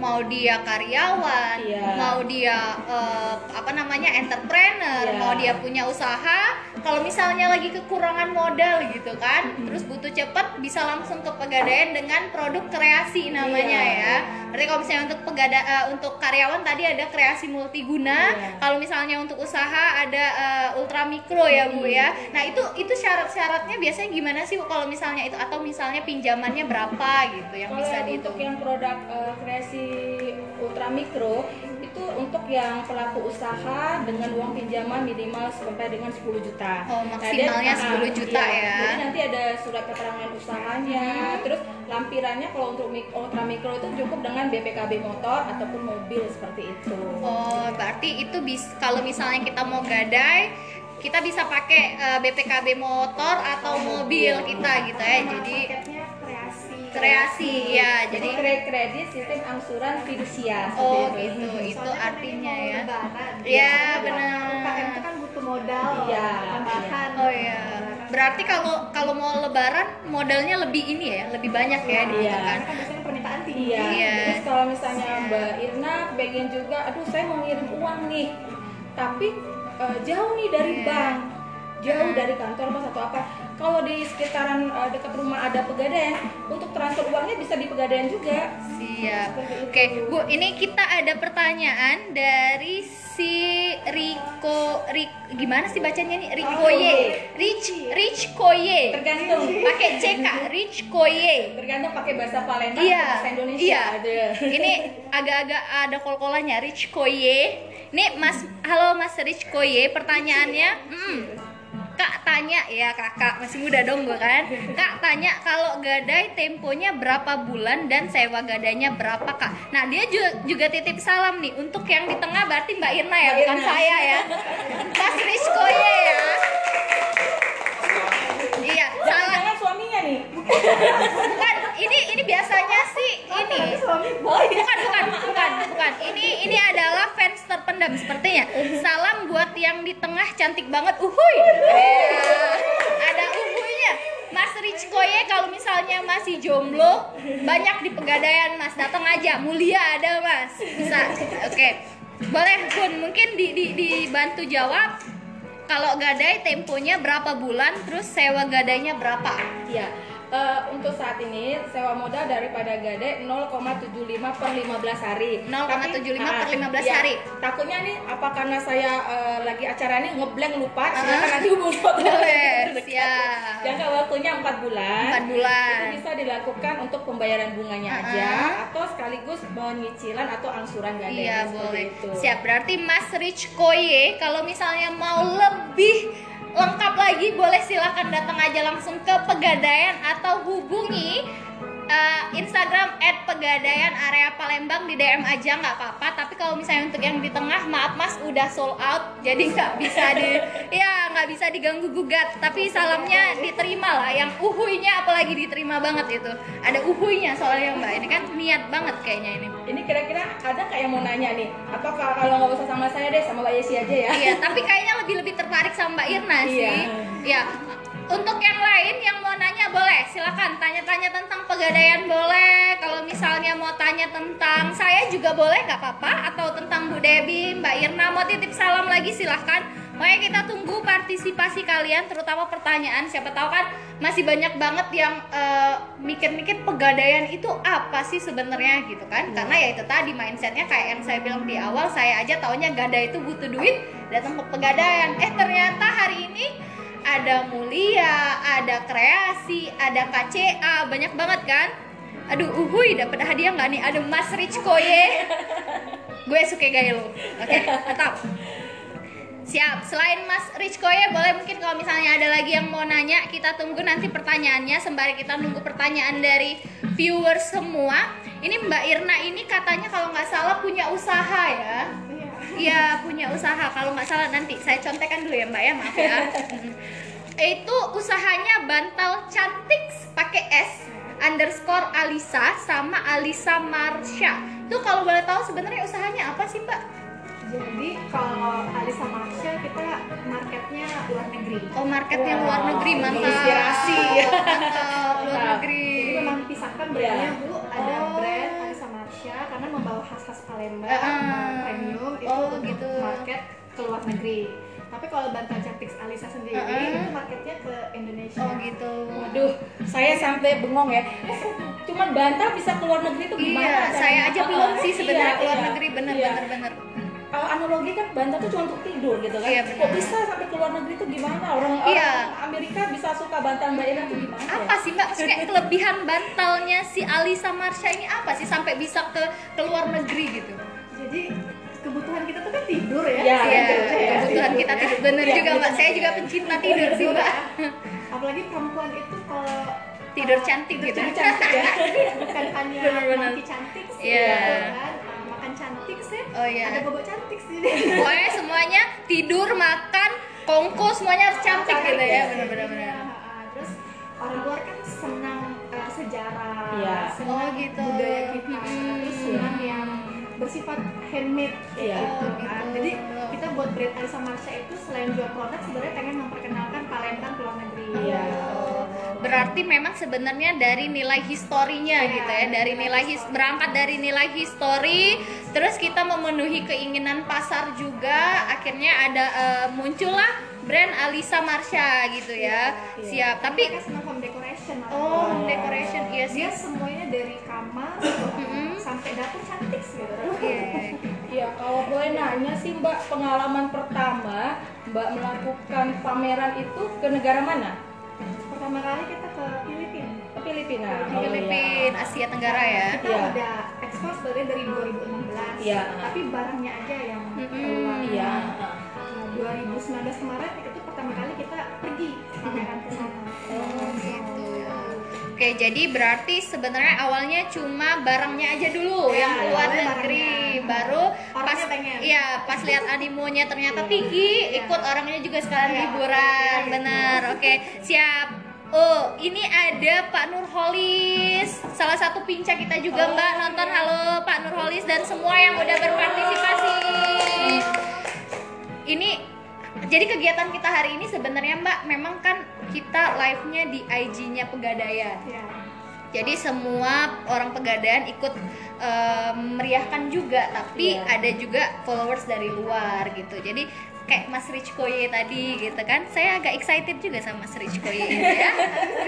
mau dia karyawan, Iya. mau dia eh, apa namanya entrepreneur, Iya. mau dia punya usaha, kalau misalnya lagi kekurangan modal gitu kan, Hmm. terus butuh cepet bisa langsung ke pegadaian dengan produk kreasi namanya Iya. ya. Berarti kalau misalnya untuk pegada eh, untuk karyawan tadi ada kreasi multiguna, Iya. kalau misalnya untuk usaha ada eh, ultra mikro ya Bu ya. Nah, itu itu syarat-syaratnya biasanya gimana sih Bu kalau misalnya itu atau misalnya pinjamannya berapa gitu yang Kalau bisa dihitung? untuk yang produk eh, kreasi ultra mikro itu untuk yang pelaku usaha dengan uang pinjaman minimal sampai dengan 10 juta. Oh, Nah, maksimalnya dia- 10 ah, juta iya. ya. Jadi nanti ada surat keterangan usahanya, terus lampirannya kalau untuk mik- ultra mikro itu cukup dengan BPKB motor ataupun mobil seperti itu. Oh, berarti itu bis kalau misalnya kita mau gadai kita bisa pakai eh, BPKB motor atau mobil kita gitu ya. Jadi kreasi ya. Jadi Jadi kredit kredit sistem angsuran fidusia oh itu. gitu. Itu kan artinya ini mau ya. lebaran. Iya, Karena benar. UKM itu kan butuh modal Iya, tambahan Oh iya. Berarti kalau kalau mau lebaran modalnya lebih ini ya, lebih banyak ya gitu Iya. kan. kan biasanya permintaan tinggi Iya. Iya. Terus kalau misalnya Mbak Irna pengen juga, aduh saya mau ngirim uang nih, tapi eh, jauh nih dari Iya. bank, jauh Hmm. dari kantor mas atau apa. Kalau di sekitaran eh, dekat rumah ada pegadaian, untuk transfer uangnya bisa di pegadaian juga. Siap. Oke, Bu, ini kita ada pertanyaan dari si Riko Rik gimana sih bacanya nih? Rikoye. Rich Rich Koye. Tergantung, Pakai C Kak, Rich Koye. tergantung pakai bahasa Palembang Iya, bahasa Indonesia. iya. Ada. Ini agak-agak ada kol-kolannya Rich Koye. Ini Mas, halo Mas Rich Koye, pertanyaannya, hmm, Kak tanya. Ya kakak masih muda dong gue kan. Kak tanya kalau gadai temponya berapa bulan dan sewa gadainya berapa kak? Nah dia juga, juga titip salam nih untuk yang di tengah berarti Mbak Irna ya Mbak bukan Irna. saya ya. Mas Rich Koye ya Iya salah. suaminya nih. bukan ini ini biasanya sih ini. iya. bukan bukan bukan bukan. Ini ini adalah fans terpendam sepertinya. Salam buat yang di tengah cantik banget. Uhuy. Ya, ada uhuйnya Mas Rich Koye kalau misalnya masih jomblo banyak di pegadaian Mas. Datang aja. Mulia ada Mas. Bisa. Oke. Boleh pun mungkin di, di, dibantu jawab kalau gadai temponya berapa bulan terus sewa gadainya berapa Iya. Eh, untuk saat ini sewa modal daripada Gade 0,75 per 15 hari. 0,75 per ah, 15 ya, hari. Takutnya nih apa karena saya eh, lagi acara ini ngeblank lupa, silakan nanti hubungi dokter. Boleh, terdekat. siap. Jangka waktunya 4 bulan. 4 bulan. Itu bisa dilakukan untuk pembayaran bunganya Uh-uh. aja atau sekaligus penyicilan atau angsuran Gade. Iya boleh. itu. Siap. Berarti Mas Rich Koye kalau misalnya mau lebih lengkap lagi boleh silakan datang aja langsung ke Pegadaian atau hubungi uh, Instagram @pegadaian area Palembang di DM aja nggak apa-apa. Tapi kalau misalnya untuk yang di tengah, maaf Mas udah sold out, jadi nggak bisa di ya nggak bisa diganggu gugat. Tapi salamnya diterima lah. Yang uhuinya apalagi diterima banget itu. Ada uhuinya soalnya Mbak. Ini kan niat banget kayaknya ini. Ini kira-kira ada nggak yang mau nanya nih? Atau kalau nggak usah sama saya deh, sama Mbak Yesi aja ya? Iya, tapi kayaknya lebih lebih tertarik sama Mbak Irna sih. Iya. Iya. Untuk yang lain yang mau nanya boleh, silakan tanya-tanya tentang pegadaian boleh. Kalau misalnya mau tanya tentang saya juga boleh, nggak apa-apa. Atau tentang Bu Debi, Mbak Irna mau titip salam lagi silahkan. Makanya kita tunggu partisipasi kalian, terutama pertanyaan. Siapa tahu kan masih banyak banget yang eh, mikir-mikir pegadaian itu apa sih sebenarnya gitu kan? Karena ya itu tadi mindsetnya kayak yang saya bilang di awal, saya aja taunya gada itu butuh duit, datang ke pegadaian. Eh ternyata hari ini ada mulia, ada kreasi, ada KCA, banyak banget kan? Aduh, uhuy, dapat hadiah nggak nih? Ada Mas Rich Koye. Gue suka gaya lo. Oke, tetap. Siap. Selain Mas Rich Koye, boleh mungkin kalau misalnya ada lagi yang mau nanya, kita tunggu nanti pertanyaannya sembari kita nunggu pertanyaan dari viewers semua. Ini Mbak Irna ini katanya kalau nggak salah punya usaha ya. Iya. Iya punya usaha kalau nggak salah nanti saya contekan dulu ya mbak ya maaf ya. Itu usahanya bantal cantik pakai S underscore Alisa sama Alisa Marsha. Itu kalau boleh tahu sebenarnya usahanya apa sih mbak? Jadi kalau Alisa Marsha kita marketnya luar negeri. Oh marketnya Wow, luar negeri mantap. menginspirasi. Mantap luar Mantap. negeri. Jadi memang pisahkan brandnya bu, ada Oh. brand Marsha karena membawa khas-khas Palembang, uh, premium itu Oh, untuk gitu. market ke luar negeri. Tapi kalau bantal cantik Alisa sendiri Ah. itu marketnya ke Indonesia. Oh gitu. Waduh, saya sampai bengong ya. Cuman bantal bisa keluar negeri itu gimana? Iya, saya aja belum sih sebenarnya Iya, keluar iya. negeri bener Iya. bener bener. Kalau analogi kan bantal tuh cuma untuk tidur gitu kan. Iya. Kok bisa sampai keluar negeri itu gimana? Orang, Iya. orang Amerika bisa suka bantal Mbak Ira tuh gimana? ya? apa sih mbak maksudnya kelebihan bantalnya si Alisa Marsha ini apa sih sampai bisa ke ke luar negeri gitu Jadi kebutuhan kita tuh kan tidur ya. Iya, Iya, betul, iya. kebutuhan kita tidur bener Iya, juga mbak saya juga pencinta tidur sih mbak Apalagi perempuan itu kalau Tidur cantik tidur gitu. cantik ya. Bukan hanya cantik sih, Iya. gitu kan. Sih. Oh, iya. Ada bobot cantik sih. pokoknya semuanya tidur makan kongko semuanya harus cantik gitu ya iya, uh, Terus orang luar kan senang uh, sejarah, Iya. senang Oh, gitu. budaya kita, Mm-mm. terus senang yang bersifat handmade Iya. gitu Oh, kan. gitu. Jadi kita buat brand Alisa Marsha itu selain jual produk sebenarnya pengen memperkenalkan Palembang ke luar negeri. Iya. Oh, berarti memang sebenarnya dari nilai historinya Iya, gitu ya dari nilai his berangkat dari nilai histori terus kita memenuhi keinginan pasar juga akhirnya ada eh, muncullah brand Alisa Marsha gitu ya Iya. siap tapi mereka senang home decoration oh home decoration iya sih dia semuanya dari kamar sampai dapur cantik sih gitu. Iya. Iya, kalau boleh nanya sih Mbak, pengalaman pertama Mbak melakukan pameran itu ke negara mana? Pertama kali kita ke Filipina. Ke Filipina. Di Oh, Filipina Asia Tenggara ya Kita Iya. udah ekspor sebenarnya dari 2016. Iya. Tapi barangnya aja yang keluar. Iya. Nah, 2019 kemarin itu pertama kali kita pergi pameran ke sana. Oh gitu. Oke, jadi berarti sebenarnya awalnya cuma barangnya aja dulu Ya, yang keluar awalnya negeri, barangnya. baru pas Orangnya pengen. iya pas lihat animonya ternyata tinggi, Iya. ikut orangnya juga sekalian Iya, liburan, iya, benar. Oke, siap. Oh, ini ada Pak Nurholis, salah satu pinca kita juga Oh, Mbak nonton. iya. Halo Pak Nurholis dan semua yang udah berpartisipasi. Ini jadi kegiatan kita hari ini sebenarnya Mbak memang kan kita live-nya di IG-nya Pegadaian. Ya. Jadi semua orang Pegadaian ikut eh, meriahkan juga, tapi Iya. ada juga followers dari luar gitu. Jadi kayak Mas Rich Koye tadi gitu kan. Saya agak excited juga sama Mas Rich Koye ya.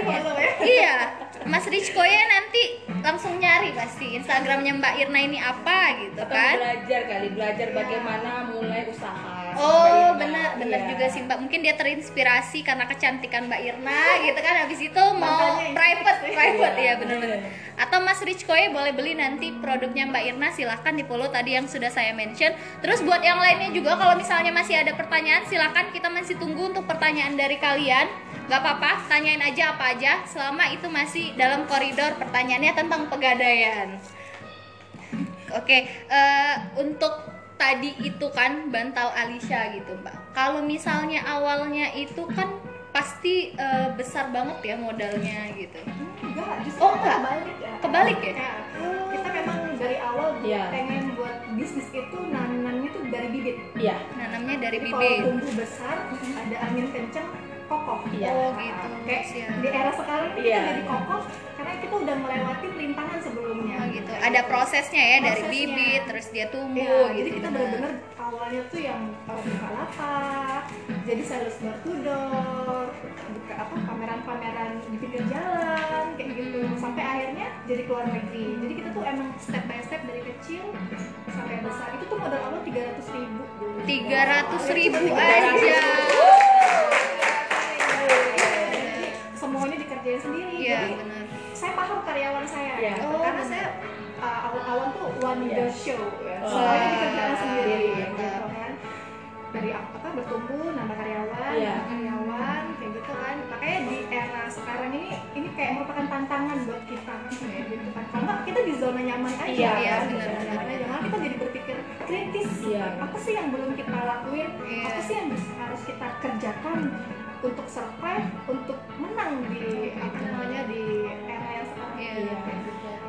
Ya. iya. Mas Rich Koye nanti langsung nyari pasti Instagramnya Mbak Irna ini apa gitu atau kan belajar kali belajar bagaimana mulai usaha Oh benar benar Iya. juga sih Mbak. Mungkin dia terinspirasi karena kecantikan Mbak Irna gitu kan. Habis itu mau Makanya private ini. private Iya, ya benar-benar atau Mas Rich Koye boleh beli nanti produknya Mbak Irna silahkan di follow tadi yang sudah saya mention. Terus buat yang lainnya juga kalau misalnya masih ada pertanyaan silahkan kita masih tunggu untuk pertanyaan dari kalian. Nggak apa-apa tanyain aja apa aja. Selama itu masih dalam koridor pertanyaannya tentang pegadaian. Oke, eh, untuk tadi itu kan bantal Alisha gitu, Mbak. Kalau misalnya awalnya itu kan pasti eh, besar banget ya modalnya gitu. Enggak, justru Oh, enggak? kebalik ya. Kebalik ya? Ya, Kita memang dari awal Iya. pengen buat bisnis itu nanamnya tuh dari bibit. iya Nanamnya dari Jadi bibit. Kalau tumbuh besar, ada angin kenceng, kokoh. Iya. Oh, gitu. Kayak Siap. di era sekarang ini Iya. kita jadi kokoh karena kita udah melewati rintangan sebelumnya. Oh gitu. Ada prosesnya ya dari Prosesnya. bibit terus dia tumbuh Iya, gitu. jadi kita benar-benar awalnya tuh yang buka lapak, jadi sales door to door, buka apa pameran-pameran di pinggir jalan kayak gitu, sampai akhirnya jadi keluar negeri. Jadi kita tuh emang step by step dari kecil sampai besar. Itu tuh modal awal 300 ribu dulu. 300 ribu aja. Dikerjain sendiri. Iya, Jadi benar. saya paham karyawan saya Iya. gitu. Oh, karena benar. saya uh, awal-awal tuh one Iya. the show ya. Oh. semuanya dikerjakan sendiri Iya. gitu kan dari apa bertumbuh nambah karyawan Iya. nambah karyawan kayak gitu kan makanya di era sekarang ini ini kayak merupakan tantangan buat kita kayak gitu kan kalau nggak kita di zona nyaman aja Iya, iya, kan di benar, zona nyaman aja malah kita jadi berpikir kritis Iya. apa sih yang belum kita lakuin Iya. apa sih yang harus kita kerjakan untuk survive untuk menang di apa namanya di era yang sekarang Iya. gitu kan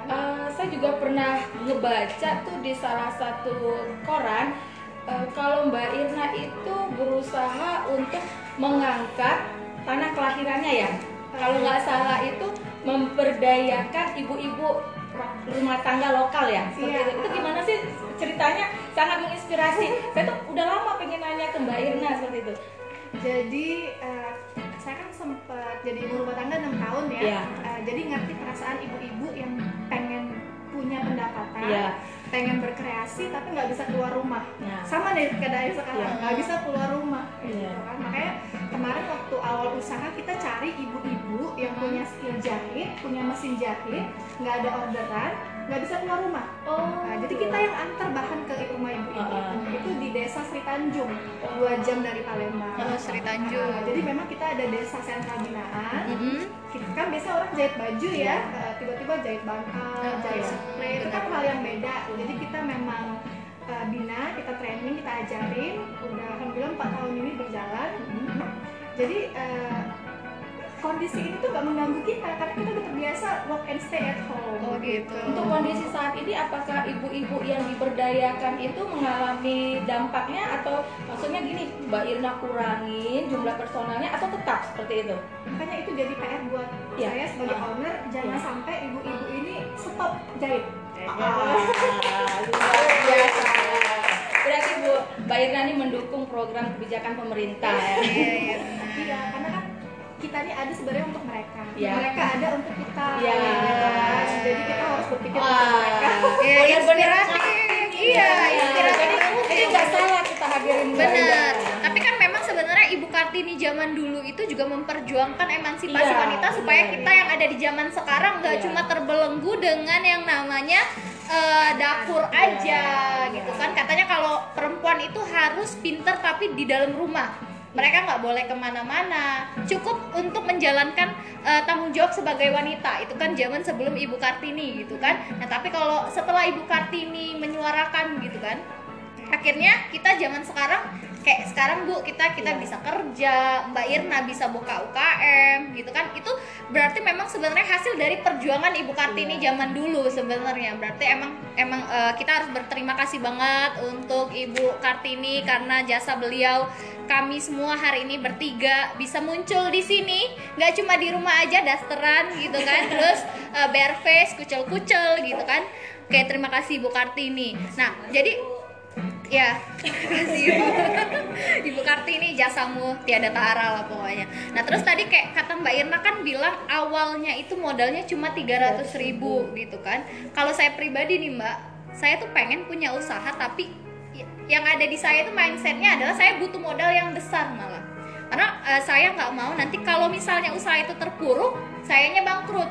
Eh, saya juga pernah ngebaca tuh di salah satu koran eh, kalau Mbak Irna itu berusaha untuk mengangkat tanah kelahirannya ya. Kalau nggak salah itu memperdayakan ibu-ibu rumah tangga lokal ya. Seperti Iya. itu. Itu gimana sih ceritanya? Sangat menginspirasi. Saya tuh udah lama pengen nanya ke Mbak Irna seperti itu. jadi eh, saya kan sempat jadi ibu rumah tangga 6 tahun ya Iya. Eh, jadi ngerti perasaan ibu-ibu yang pengen punya pendapatan Iya. pengen berkreasi tapi nggak bisa keluar rumah Nah, sama nih keadaan sekarang Iya. nggak bisa keluar rumah gitu Iya. kan makanya kemarin waktu awal usaha kita cari ibu-ibu yang punya skill jahit punya mesin jahit nggak ada orderan nggak bisa keluar rumah oh, Nah, jadi kita yang antar bahan ke rumah ibu-ibu Uh-uh. itu di desa Sri Tanjung, dua jam dari Palembang. Oh, Sri Tanjung. Nah, jadi memang kita ada desa sentral binaan. Mm-mm. Kita kan biasa orang jahit baju ya, eh, tiba-tiba jahit bantal, Uh-uh. jahit spray, itu kan hal yang beda. Jadi kita memang eh, bina, kita training, kita ajarin. Udah alhamdulillah 4 tahun ini berjalan. Jadi eh, kondisi ini tuh gak mengganggu kita karena kita udah terbiasa work and stay at home. Oh, gitu. Untuk kondisi saat ini, apakah ibu-ibu yang diberdayakan itu mengalami dampaknya atau maksudnya gini, Mbak Irna kurangin jumlah personalnya atau tetap seperti itu? makanya itu jadi PR buat Iya. saya sebagai Ah. owner jangan Iya. sampai ibu-ibu ini stop jahit Ah, luar biasa. Berarti Bu, Mbak Irna ini mendukung program kebijakan pemerintah ya. Iya, iya. iya karena kan kita ini ada sebenarnya untuk mereka Iya. mereka ada untuk kita Iya. gitu kan. jadi kita harus berpikir untuk Wah, mereka Iya, benar-benar inspiratif. Iya, inspiratif. Jadi ini nggak salah kita hadirin Benar. Tapi kan memang sebenarnya Ibu Kartini zaman dulu itu juga memperjuangkan emansipasi Iya, wanita supaya benar. kita yang ada di zaman sekarang nggak Iya. cuma terbelenggu dengan yang namanya eh, dapur Iya, aja iya. gitu kan. Katanya kalau perempuan itu harus pinter tapi di dalam rumah. Mereka nggak boleh ke mana-mana, cukup untuk menjalankan eh, tanggung jawab sebagai wanita. Itu kan zaman sebelum Ibu Kartini gitu kan. Nah tapi kalau setelah Ibu Kartini menyuarakan gitu kan, akhirnya kita zaman sekarang kayak sekarang bu kita kita Iya. bisa kerja mbak Irna bisa buka UKM gitu kan. Itu berarti memang sebenarnya hasil dari perjuangan ibu kartini Iya. zaman dulu sebenarnya. Berarti emang emang eh, kita harus berterima kasih banget untuk ibu kartini karena jasa beliau. Kami semua hari ini bertiga bisa muncul di sini. Nggak cuma di rumah aja dasteran gitu kan. Terus eh, bare face kucel kucel gitu kan. Kayak terima kasih ibu kartini. Nah jadi Ya, makasih Ibu. Ibu Kartini jasamu tiada tara lah pokoknya. Nah terus tadi kayak kata Mbak Irna kan bilang awalnya itu modalnya cuma 300 ribu gitu kan. Kalau saya pribadi nih Mbak, saya tuh pengen punya usaha tapi yang ada di saya itu mindsetnya adalah saya butuh modal yang besar malah. Karena eh, saya nggak mau nanti kalau misalnya usaha itu terpuruk, sayanya bangkrut.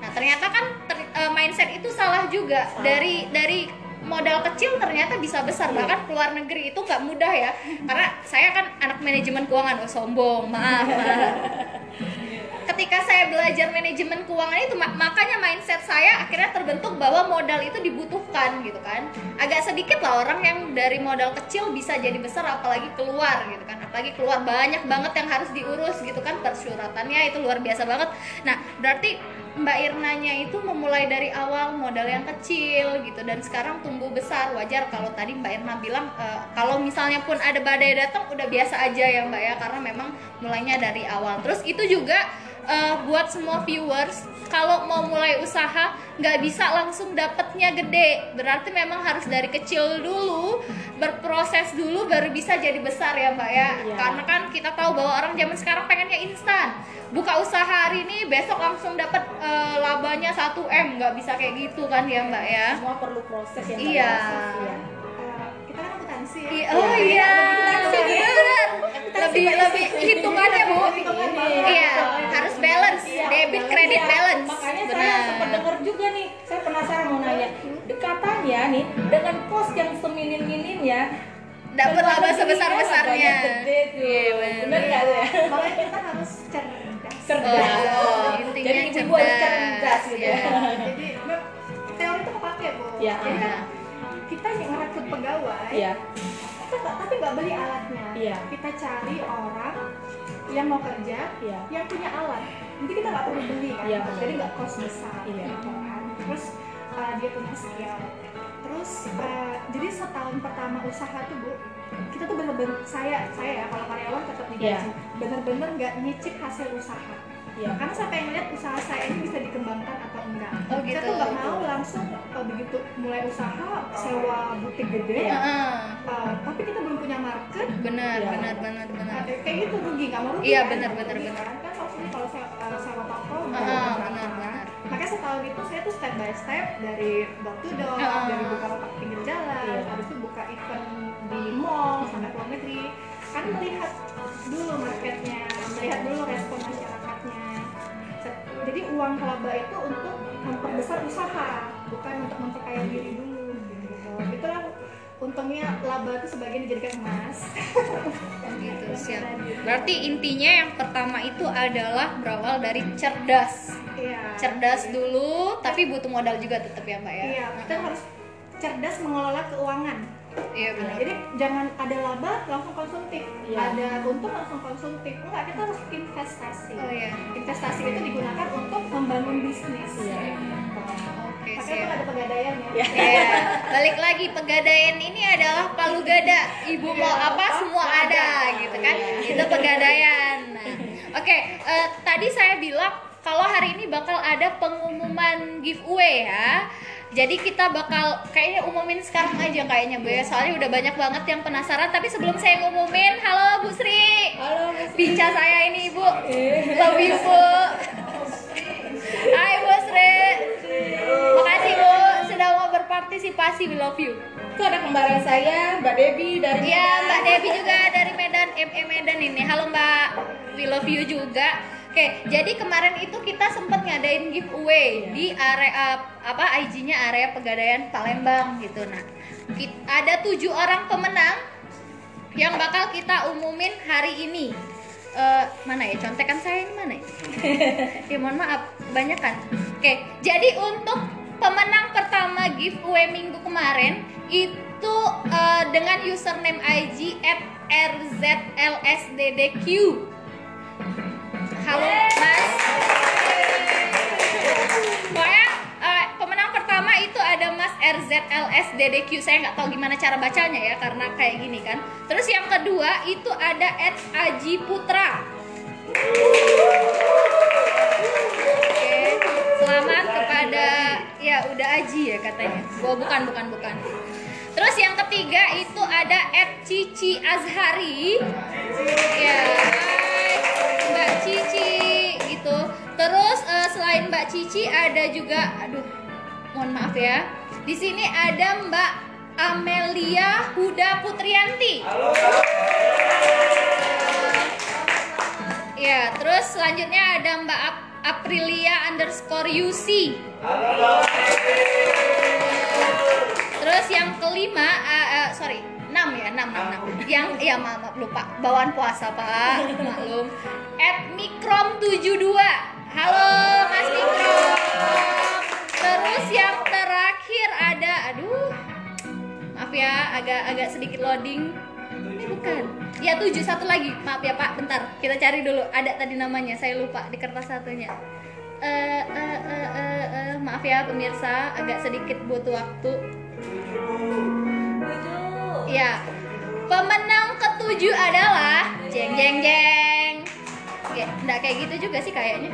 Nah ternyata kan ter- eh, mindset itu salah juga dari dari modal kecil ternyata bisa besar. Bahkan keluar negeri itu nggak mudah ya. Karena saya kan anak manajemen keuangan. Oh sombong. Maaf, maaf. ketika saya belajar manajemen keuangan itu mak- makanya mindset saya akhirnya terbentuk bahwa modal itu dibutuhkan gitu kan. Agak sedikit lah orang yang dari modal kecil bisa jadi besar apalagi keluar gitu kan. Apalagi keluar banyak banget yang harus diurus gitu kan. Persyaratannya itu luar biasa banget. Nah berarti Mbak Irnanya itu memulai dari awal modal yang kecil gitu dan sekarang tumbuh besar. Wajar kalau tadi Mbak Irna bilang eh, kalau misalnya pun ada badai datang udah biasa aja ya Mbak ya karena memang mulainya dari awal. Terus itu juga eh, buat semua viewers kalau mau mulai usaha nggak bisa langsung dapetnya gede berarti memang harus dari kecil dulu berproses dulu baru bisa jadi besar ya Mbak ya Iya. karena kan kita tahu bahwa orang zaman sekarang pengennya instan buka usaha hari ini besok langsung dapat eh, labanya 1 m nggak bisa kayak gitu kan ya mbak ya semua perlu proses yang Iya. Iya. Eh, kita kan akuntansi ya. Oh iya benar lebih lebih hitungannya bu iya harus balance Iya, debit kredit ya. balance Makanya saya sempat dengar juga nih, saya penasaran mau nanya. Katanya nih, dengan kos yang seminim-minimnya dapat keluar laba sebesar besarnya labanya gede tuh. Iya, benar. Nggak ya? makanya kita harus cerdas Cerdas. Oh, intinya Jadi ibu harus cerdas, gitu ya. ya. jadi teori itu kepake bu Iya. jadi kan kita yang ngerekrut pegawai Iya. Kita nggak- tapi nggak beli alatnya Iya. kita cari orang yang mau kerja Iya. yang punya alat nanti kita nggak perlu beli kan Iya, benar. jadi nggak kos besar Iya. gitu kan terus uh, dia punya skill terus uh, jadi setahun pertama usaha tuh bu kita tuh bener-bener saya saya ya kalau karyawan tetap digaji Iya. bener-bener nggak nyicip hasil usaha Iya. karena saya pengen lihat usaha saya ini bisa dikembangkan atau enggak Oh, saya gitu. tuh nggak mau langsung uh, begitu mulai usaha sewa butik gede Iya. Heeh. uh, tapi kita belum punya market benar Iya. benar benar benar Nah, kayak gitu rugi nggak mau rugi Iya, kan? benar, benar, rugi benar. kan? kan kalau sini kalau saya uh, sewa toko nggak ada berapa. benar, benar. makanya setahun itu saya tuh step by step dari door to door Ah. dari buka lapak pinggir jalan Iya. habis itu buka event di mall sampai ke luar negeri kan melihat dulu marketnya melihat dulu respon jadi uang laba itu untuk memperbesar usaha bukan untuk memperkaya diri dulu gitu. Itulah untungnya laba itu sebagian dijadikan emas. Gitu siap. Berarti intinya yang pertama itu adalah berawal dari cerdas. Iya. Cerdas dulu tapi butuh modal juga tetap ya mbak ya? Iya kita harus cerdas mengelola keuangan iya benar Jadi jangan ada laba langsung konsumtif, Iya. ada untung langsung konsumtif. Enggak, kita harus investasi. oh iya Investasi itu digunakan untuk membangun bisnis. Iya. Oke itu ada pegadaian ya. Iya. Iya, balik lagi pegadaian ini adalah palu gada. Ibu mau Iya, apa semua ada gitu kan. Itu pegadaian. Nah, Oke, eh, tadi saya bilang kalau hari ini bakal ada pengumuman giveaway ya. Jadi kita bakal kayaknya umumin sekarang aja kayaknya Bu ya. Soalnya udah banyak banget yang penasaran. Tapi sebelum saya ngumumin, halo Bu Sri. Halo, Mas. Pinca saya ini Ibu. Love you Bu. Hai Bu Sri. Makasih Bu sudah mau berpartisipasi. We love you. Itu ada kembaran saya, Mbak Debi dari Iya, Medan. Mbak Devi juga dari Medan, ME Medan ini. Halo Mbak, we love you juga. Oke, jadi kemarin itu kita sempat ngadain giveaway Iya. di area apa IG-nya area Pegadaian Palembang gitu. Nah, kit- ada tujuh orang pemenang yang bakal kita umumin hari ini. Eh, mana ya contekan saya ini mana ya? ya mohon maaf, banyak kan. Oke, jadi untuk pemenang pertama giveaway minggu kemarin itu eh, dengan username IG @rzlsddq. Halo Mas. Pokoknya eh, pemenang pertama itu ada Mas RZLSDDQ. Saya nggak tahu gimana cara bacanya ya karena kayak gini kan. Terus yang kedua itu ada Aji Putra. Oke, selamat kepada ya udah Aji ya katanya. Oh, bukan bukan bukan. Terus yang ketiga itu ada Ed Cici Azhari. Ya, Mbak Cici selain Mbak Cici ada juga, aduh, mohon maaf ya. Di sini ada Mbak Amelia Huda Putrianti. Ya, terus selanjutnya ada Mbak Ap- Aprilia underscore UC. Terus yang kelima, eh, eh, sorry, enam ya, enam, enam, enam. Yang, ya maaf, maaf, lupa, bawaan puasa pak, maklum. At Mikrom 72 Halo Mas Mikrom. Terus yang terakhir ada, aduh, maaf ya, agak agak sedikit loading. Ini bukan. Ya tujuh satu lagi, maaf ya Pak, bentar, kita cari dulu. Ada tadi namanya, saya lupa di kertas satunya. Eh, eh, eh, eh, eh, maaf ya pemirsa, agak sedikit butuh waktu. Ya, pemenang ketujuh adalah jeng jeng jeng. Oke, enggak kayak gitu juga sih kayaknya.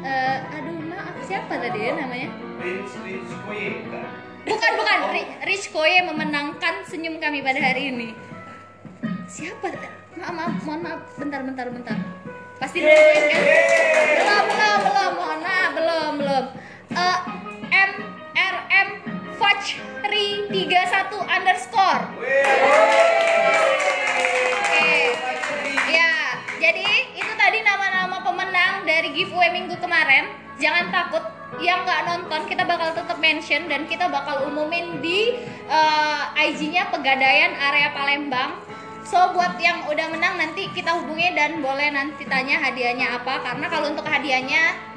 Eh, aduh maaf siapa tadi ya namanya? Bukan bukan, Ri- Rich Koye memenangkan senyum kami pada hari ini. Siapa? Maaf maaf, mohon maaf, bentar bentar bentar. Pasti nungguin kan? Belum belum belum, mohon maaf belum belum. Eh, M R M Fajri 31 underscore. Oke. Ya, jadi itu dari giveaway minggu kemarin. Jangan takut, yang nggak nonton kita bakal tetap mention dan kita bakal umumin di eh, IG-nya Pegadaian area Palembang. So buat yang udah menang nanti kita hubungi dan boleh nanti tanya hadiahnya apa karena kalau untuk hadiahnya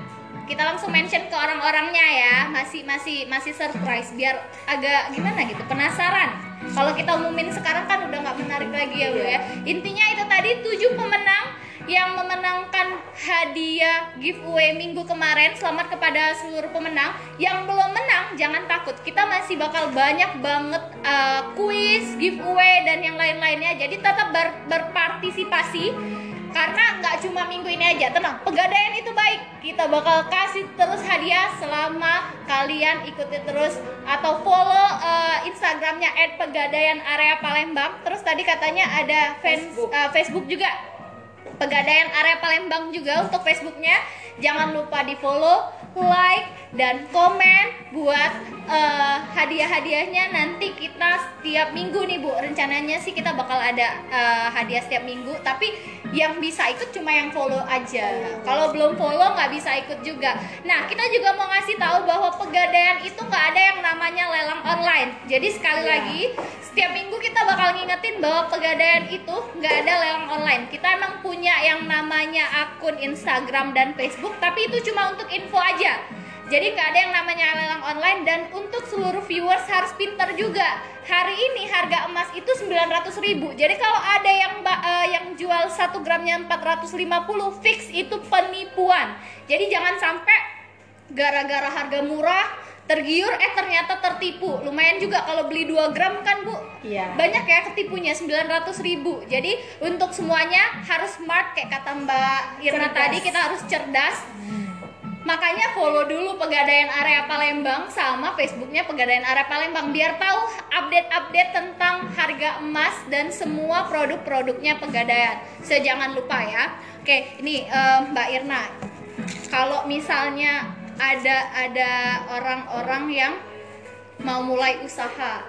kita langsung mention ke orang-orangnya ya masih masih masih surprise biar agak gimana gitu penasaran kalau kita umumin sekarang kan udah nggak menarik lagi ya bu ya intinya itu tadi tujuh pemenang yang memenangkan hadiah giveaway minggu kemarin. Selamat kepada seluruh pemenang. Yang belum menang jangan takut. Kita masih bakal banyak banget uh, kuis giveaway dan yang lain-lainnya. Jadi tetap ber- berpartisipasi. Karena nggak cuma minggu ini aja. Tenang pegadaian itu baik. Kita bakal kasih terus hadiah selama kalian ikuti terus. Atau follow uh, instagramnya @pegadaian area Palembang. Terus tadi katanya ada fans Facebook. uh, Facebook juga Pegadaian area Palembang juga untuk Facebooknya. Jangan lupa di follow, like dan komen buat eh, hadiah-hadiahnya. Nanti kita setiap minggu nih bu. Rencananya sih kita bakal ada eh, hadiah setiap minggu. Tapi yang bisa ikut cuma yang follow aja. Kalau belum follow nggak bisa ikut juga. Nah kita juga mau ngasih tahu bahwa pegadaian itu nggak ada yang namanya lelang online. Jadi sekali Iya. lagi setiap minggu kita bakal ngingetin bahwa pegadaian itu nggak ada lelang online. Kita emang punya yang namanya akun Instagram dan Facebook tapi itu cuma untuk info aja jadi nggak ada yang namanya lelang online dan untuk seluruh viewers harus pinter juga. Hari ini harga emas itu 900.000 jadi kalau ada yang eh, yang jual 1 gramnya 450 fix itu penipuan. Jadi jangan sampai gara-gara harga murah tergiur eh ternyata tertipu. Lumayan juga kalau beli 2 gram kan bu? Iya. banyak ya ketipunya 900 ribu. Jadi untuk semuanya harus smart kayak kata mbak Irna Cerdas. tadi kita harus cerdas makanya follow dulu pegadaian area Palembang sama Facebooknya pegadaian area Palembang biar tahu update-update tentang harga emas dan semua produk-produknya pegadaian. So jangan lupa ya. Oke ini eh, Mbak Irna. Kalau misalnya ada ada orang-orang yang mau mulai usaha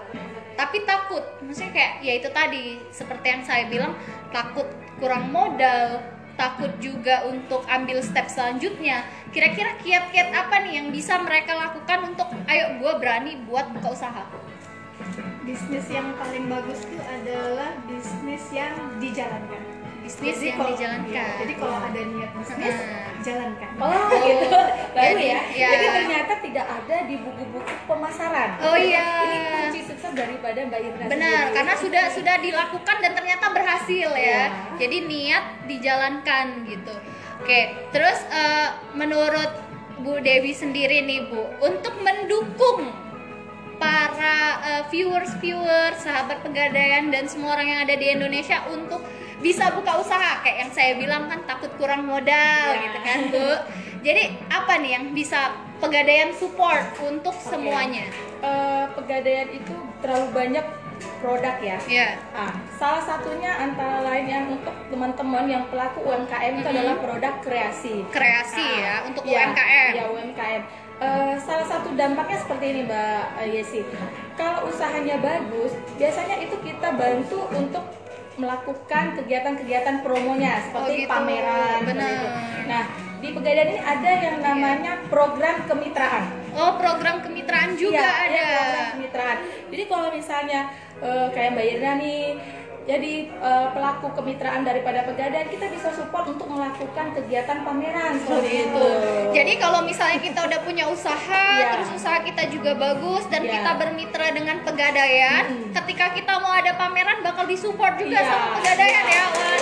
tapi takut maksudnya kayak ya itu tadi seperti yang saya bilang takut kurang modal takut juga untuk ambil step selanjutnya. Kira-kira kiat-kiat apa nih yang bisa mereka lakukan untuk ayo gue berani buat buka usaha bisnis yang paling bagus itu adalah bisnis yang dijalankan bisnis Jadi yang kalau- dijalankan jadi kalau ada niat bisnis Nah. jalankan Oh gitu. Baru Jadi, ya. ya. Jadi ternyata tidak ada di buku-buku pemasaran. Oh, iya. Ini kunci sukses daripada Mbak Irna Benar, sendiri. karena sudah sudah dilakukan dan ternyata berhasil ya. Iya. Jadi niat dijalankan gitu. Oke, terus eh, menurut Bu Dewi sendiri nih Bu, untuk mendukung para eh, viewers-viewers, sahabat pegadaian dan semua orang yang ada di Indonesia untuk bisa buka usaha kayak yang saya bilang kan takut kurang modal Ya. gitu kan Bu. Jadi apa nih yang bisa pegadaian support untuk semuanya? Eh, pegadaian itu terlalu banyak produk ya. Iya. Ah, salah satunya antara lain yang untuk teman-teman yang pelaku UMKM itu adalah produk kreasi. Kreasi Ah, ya untuk iya, UMKM. Ya UMKM. Eh, salah satu dampaknya seperti ini Mbak Yesi. Kalau usahanya bagus, biasanya itu kita bantu untuk melakukan kegiatan-kegiatan promonya gitu. seperti pameran. seperti Benar. itu. Nah, di Pegadaian ini ada yang namanya program kemitraan. Oh, program kemitraan juga Iya, ada. program kemitraan. Jadi kalau misalnya eh, kayak Mbak Irna nih jadi eh, pelaku kemitraan daripada Pegadaian, kita bisa support untuk melakukan kegiatan pameran seperti itu. Jadi kalau misalnya kita udah punya usaha, Iya. terus usaha kita juga bagus dan Iya. kita bermitra dengan pegadaian, Mm-mm. ketika kita mau ada pameran bakal disupport juga Iya, sama pegadaian iya. ya. Wah,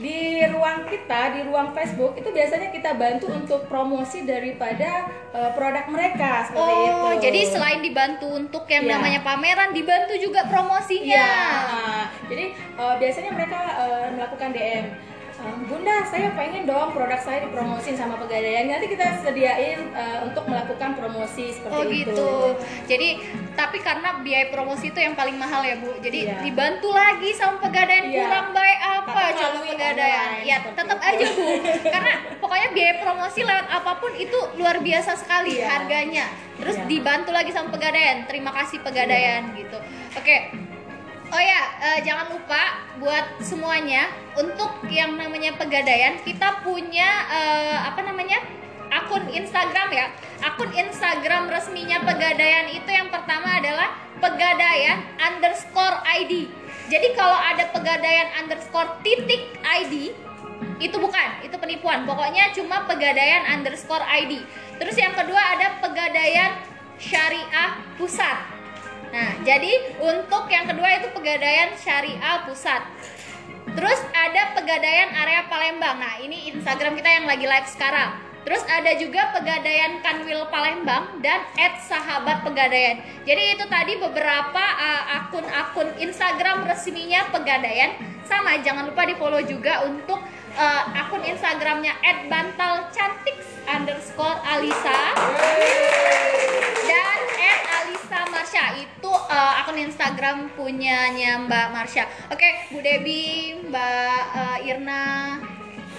di ruang kita, di ruang Facebook itu biasanya kita bantu untuk promosi daripada eh, produk mereka seperti itu. Oh, jadi selain dibantu untuk yang Iya. namanya pameran, dibantu juga promosinya. Iya. Nah, jadi eh, biasanya mereka eh, melakukan DM. "Eh, Bunda, saya pengen dong produk saya dipromosin sama pegadaian. Nanti kita sediain eh, untuk melakukan promosi seperti Oh itu. gitu. Jadi tapi karena biaya promosi itu yang paling mahal ya Bu. Jadi Iya. dibantu lagi sama pegadaian Iya. kurang baik apa Tapi coba pegadaian. Ya tetap itu. aja Bu. karena pokoknya biaya promosi lewat apa pun itu luar biasa sekali Iya. harganya. Terus Iya. dibantu lagi sama pegadaian. Terima kasih pegadaian gitu. Oke. Oh ya, eh, jangan lupa buat semuanya untuk yang namanya pegadaian kita punya eh, apa namanya akun Instagram ya. Akun Instagram resminya pegadaian itu yang pertama adalah pegadaian underscore ID. Jadi kalau ada pegadaian underscore titik ID itu bukan, itu penipuan. Pokoknya cuma pegadaian underscore ID. Terus yang kedua ada pegadaian syariah pusat. Nah, jadi untuk yang kedua itu pegadaian syariah pusat. Terus ada pegadaian area Palembang. Nah, ini Instagram kita yang lagi live sekarang. Terus ada juga pegadaian Kanwil Palembang dan sahabat pegadaian. Jadi itu tadi beberapa uh, akun-akun Instagram resminya pegadaian. Sama jangan lupa di follow juga untuk uh, akun Instagramnya @bantalcantik underscore Alisa dan at Marsha. Itu uh, akun Instagram punyanya Mbak Marsha. Oke, Bu Debi, Mbak uh, Irna,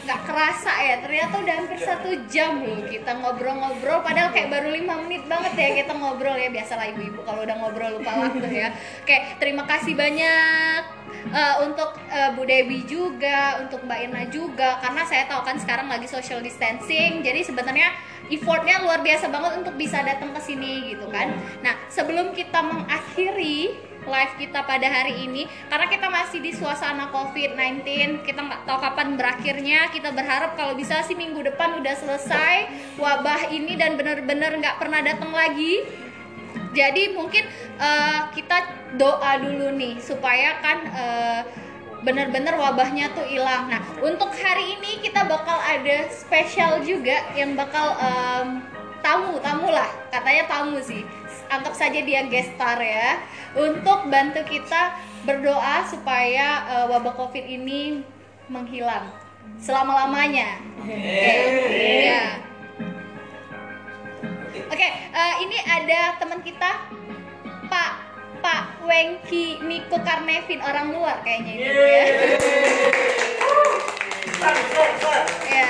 nggak kerasa ya ternyata udah hampir satu jam loh kita ngobrol-ngobrol. Padahal kayak baru lima menit banget ya kita ngobrol ya. Biasalah ibu-ibu kalau udah ngobrol lupa waktu ya. Oke terima kasih banyak uh, untuk uh, Bu Dewi juga untuk Mbak Irna juga karena saya tahu kan sekarang lagi social distancing jadi sebenarnya effortnya luar biasa banget untuk bisa datang ke sini gitu kan. Nah sebelum kita mengakhiri live kita pada hari ini karena kita masih di suasana COVID-19 kita nggak tahu kapan berakhirnya kita berharap kalau bisa sih minggu depan udah selesai wabah ini dan benar-benar nggak pernah datang lagi jadi mungkin eh, kita doa dulu nih supaya kan eh, benar-benar wabahnya tuh hilang. Nah, untuk hari ini kita bakal ada spesial juga yang bakal em, tamu, tamu lah, katanya tamu sih. Anggap saja dia guest star ya, untuk bantu kita berdoa supaya eh, wabah covid ini menghilang selama lamanya. Oke, ya. Oke, eh, ini ada teman kita Pak Pak Wengki Niko Karnevin orang luar kayaknya ini. Bu, ya. Ya.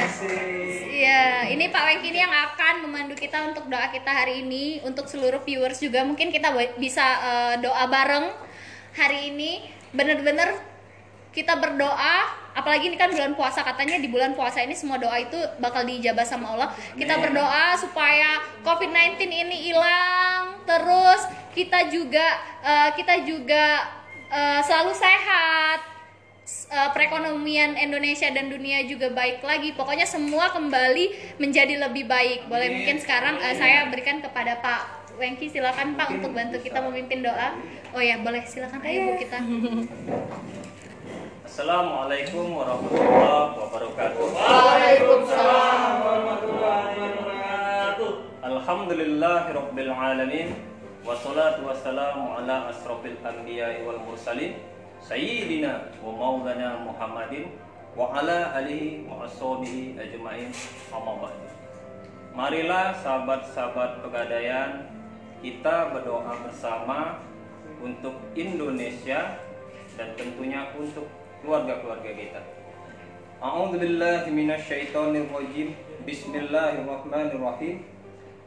Iya, ini Pak Wengki ini yang akan memandu kita untuk doa kita hari ini untuk seluruh viewers juga. Mungkin kita bisa eh, doa bareng hari ini. Bener-bener kita berdoa apalagi ini kan bulan puasa katanya di bulan puasa ini semua doa itu bakal diijabah sama Allah. Kita berdoa supaya COVID-19 ini hilang terus kita juga eh, kita juga eh, selalu sehat. Eh, perekonomian Indonesia dan dunia juga baik lagi. Pokoknya semua kembali menjadi lebih baik. Boleh mungkin sekarang eh, saya berikan kepada Pak Wengki. Silakan Pak untuk bantu kita memimpin doa. Oh ya boleh. Silakan Ayo Bu kita. Assalamualaikum warahmatullahi wabarakatuh. Waalaikumsalam Alhamdulillahirabbil alamin. Wassalatu wassalamu ala asrofil anbiya'i wal mursalin sayyidina wa maulana Muhammadin wa ala alihi wa ashabihi ajmain. Amma ba'du. Marilah sahabat-sahabat pegadaian kita berdoa bersama untuk Indonesia dan tentunya untuk keluarga-keluarga kita. A'udzubillahi minasyaitonirrajim. Bismillahirrahmanirrahim.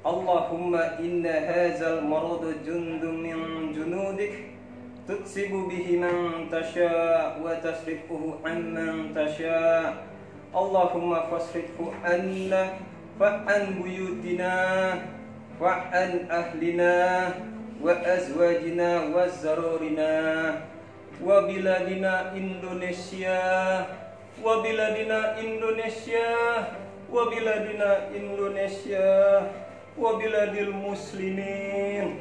Allahumma inna hadzal marada jundun min junudik. Tutsibu bihi man tasha wa tasrifuhu amman tasha. Allahumma fasrifhu anna fa'an buyutina wa'an ahlina wa azwajina wa zarurina. Wa biladina Indonesia wa biladina Indonesia wa biladina Indonesia wa biladil muslimin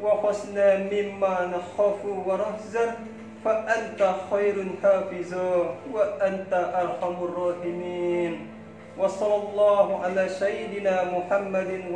wa khasna mimma nakhafu wa rahzan fa anta khairun hafiza wa anta arhamur rahimin wa sallallahu ala sayyidina Muhammadin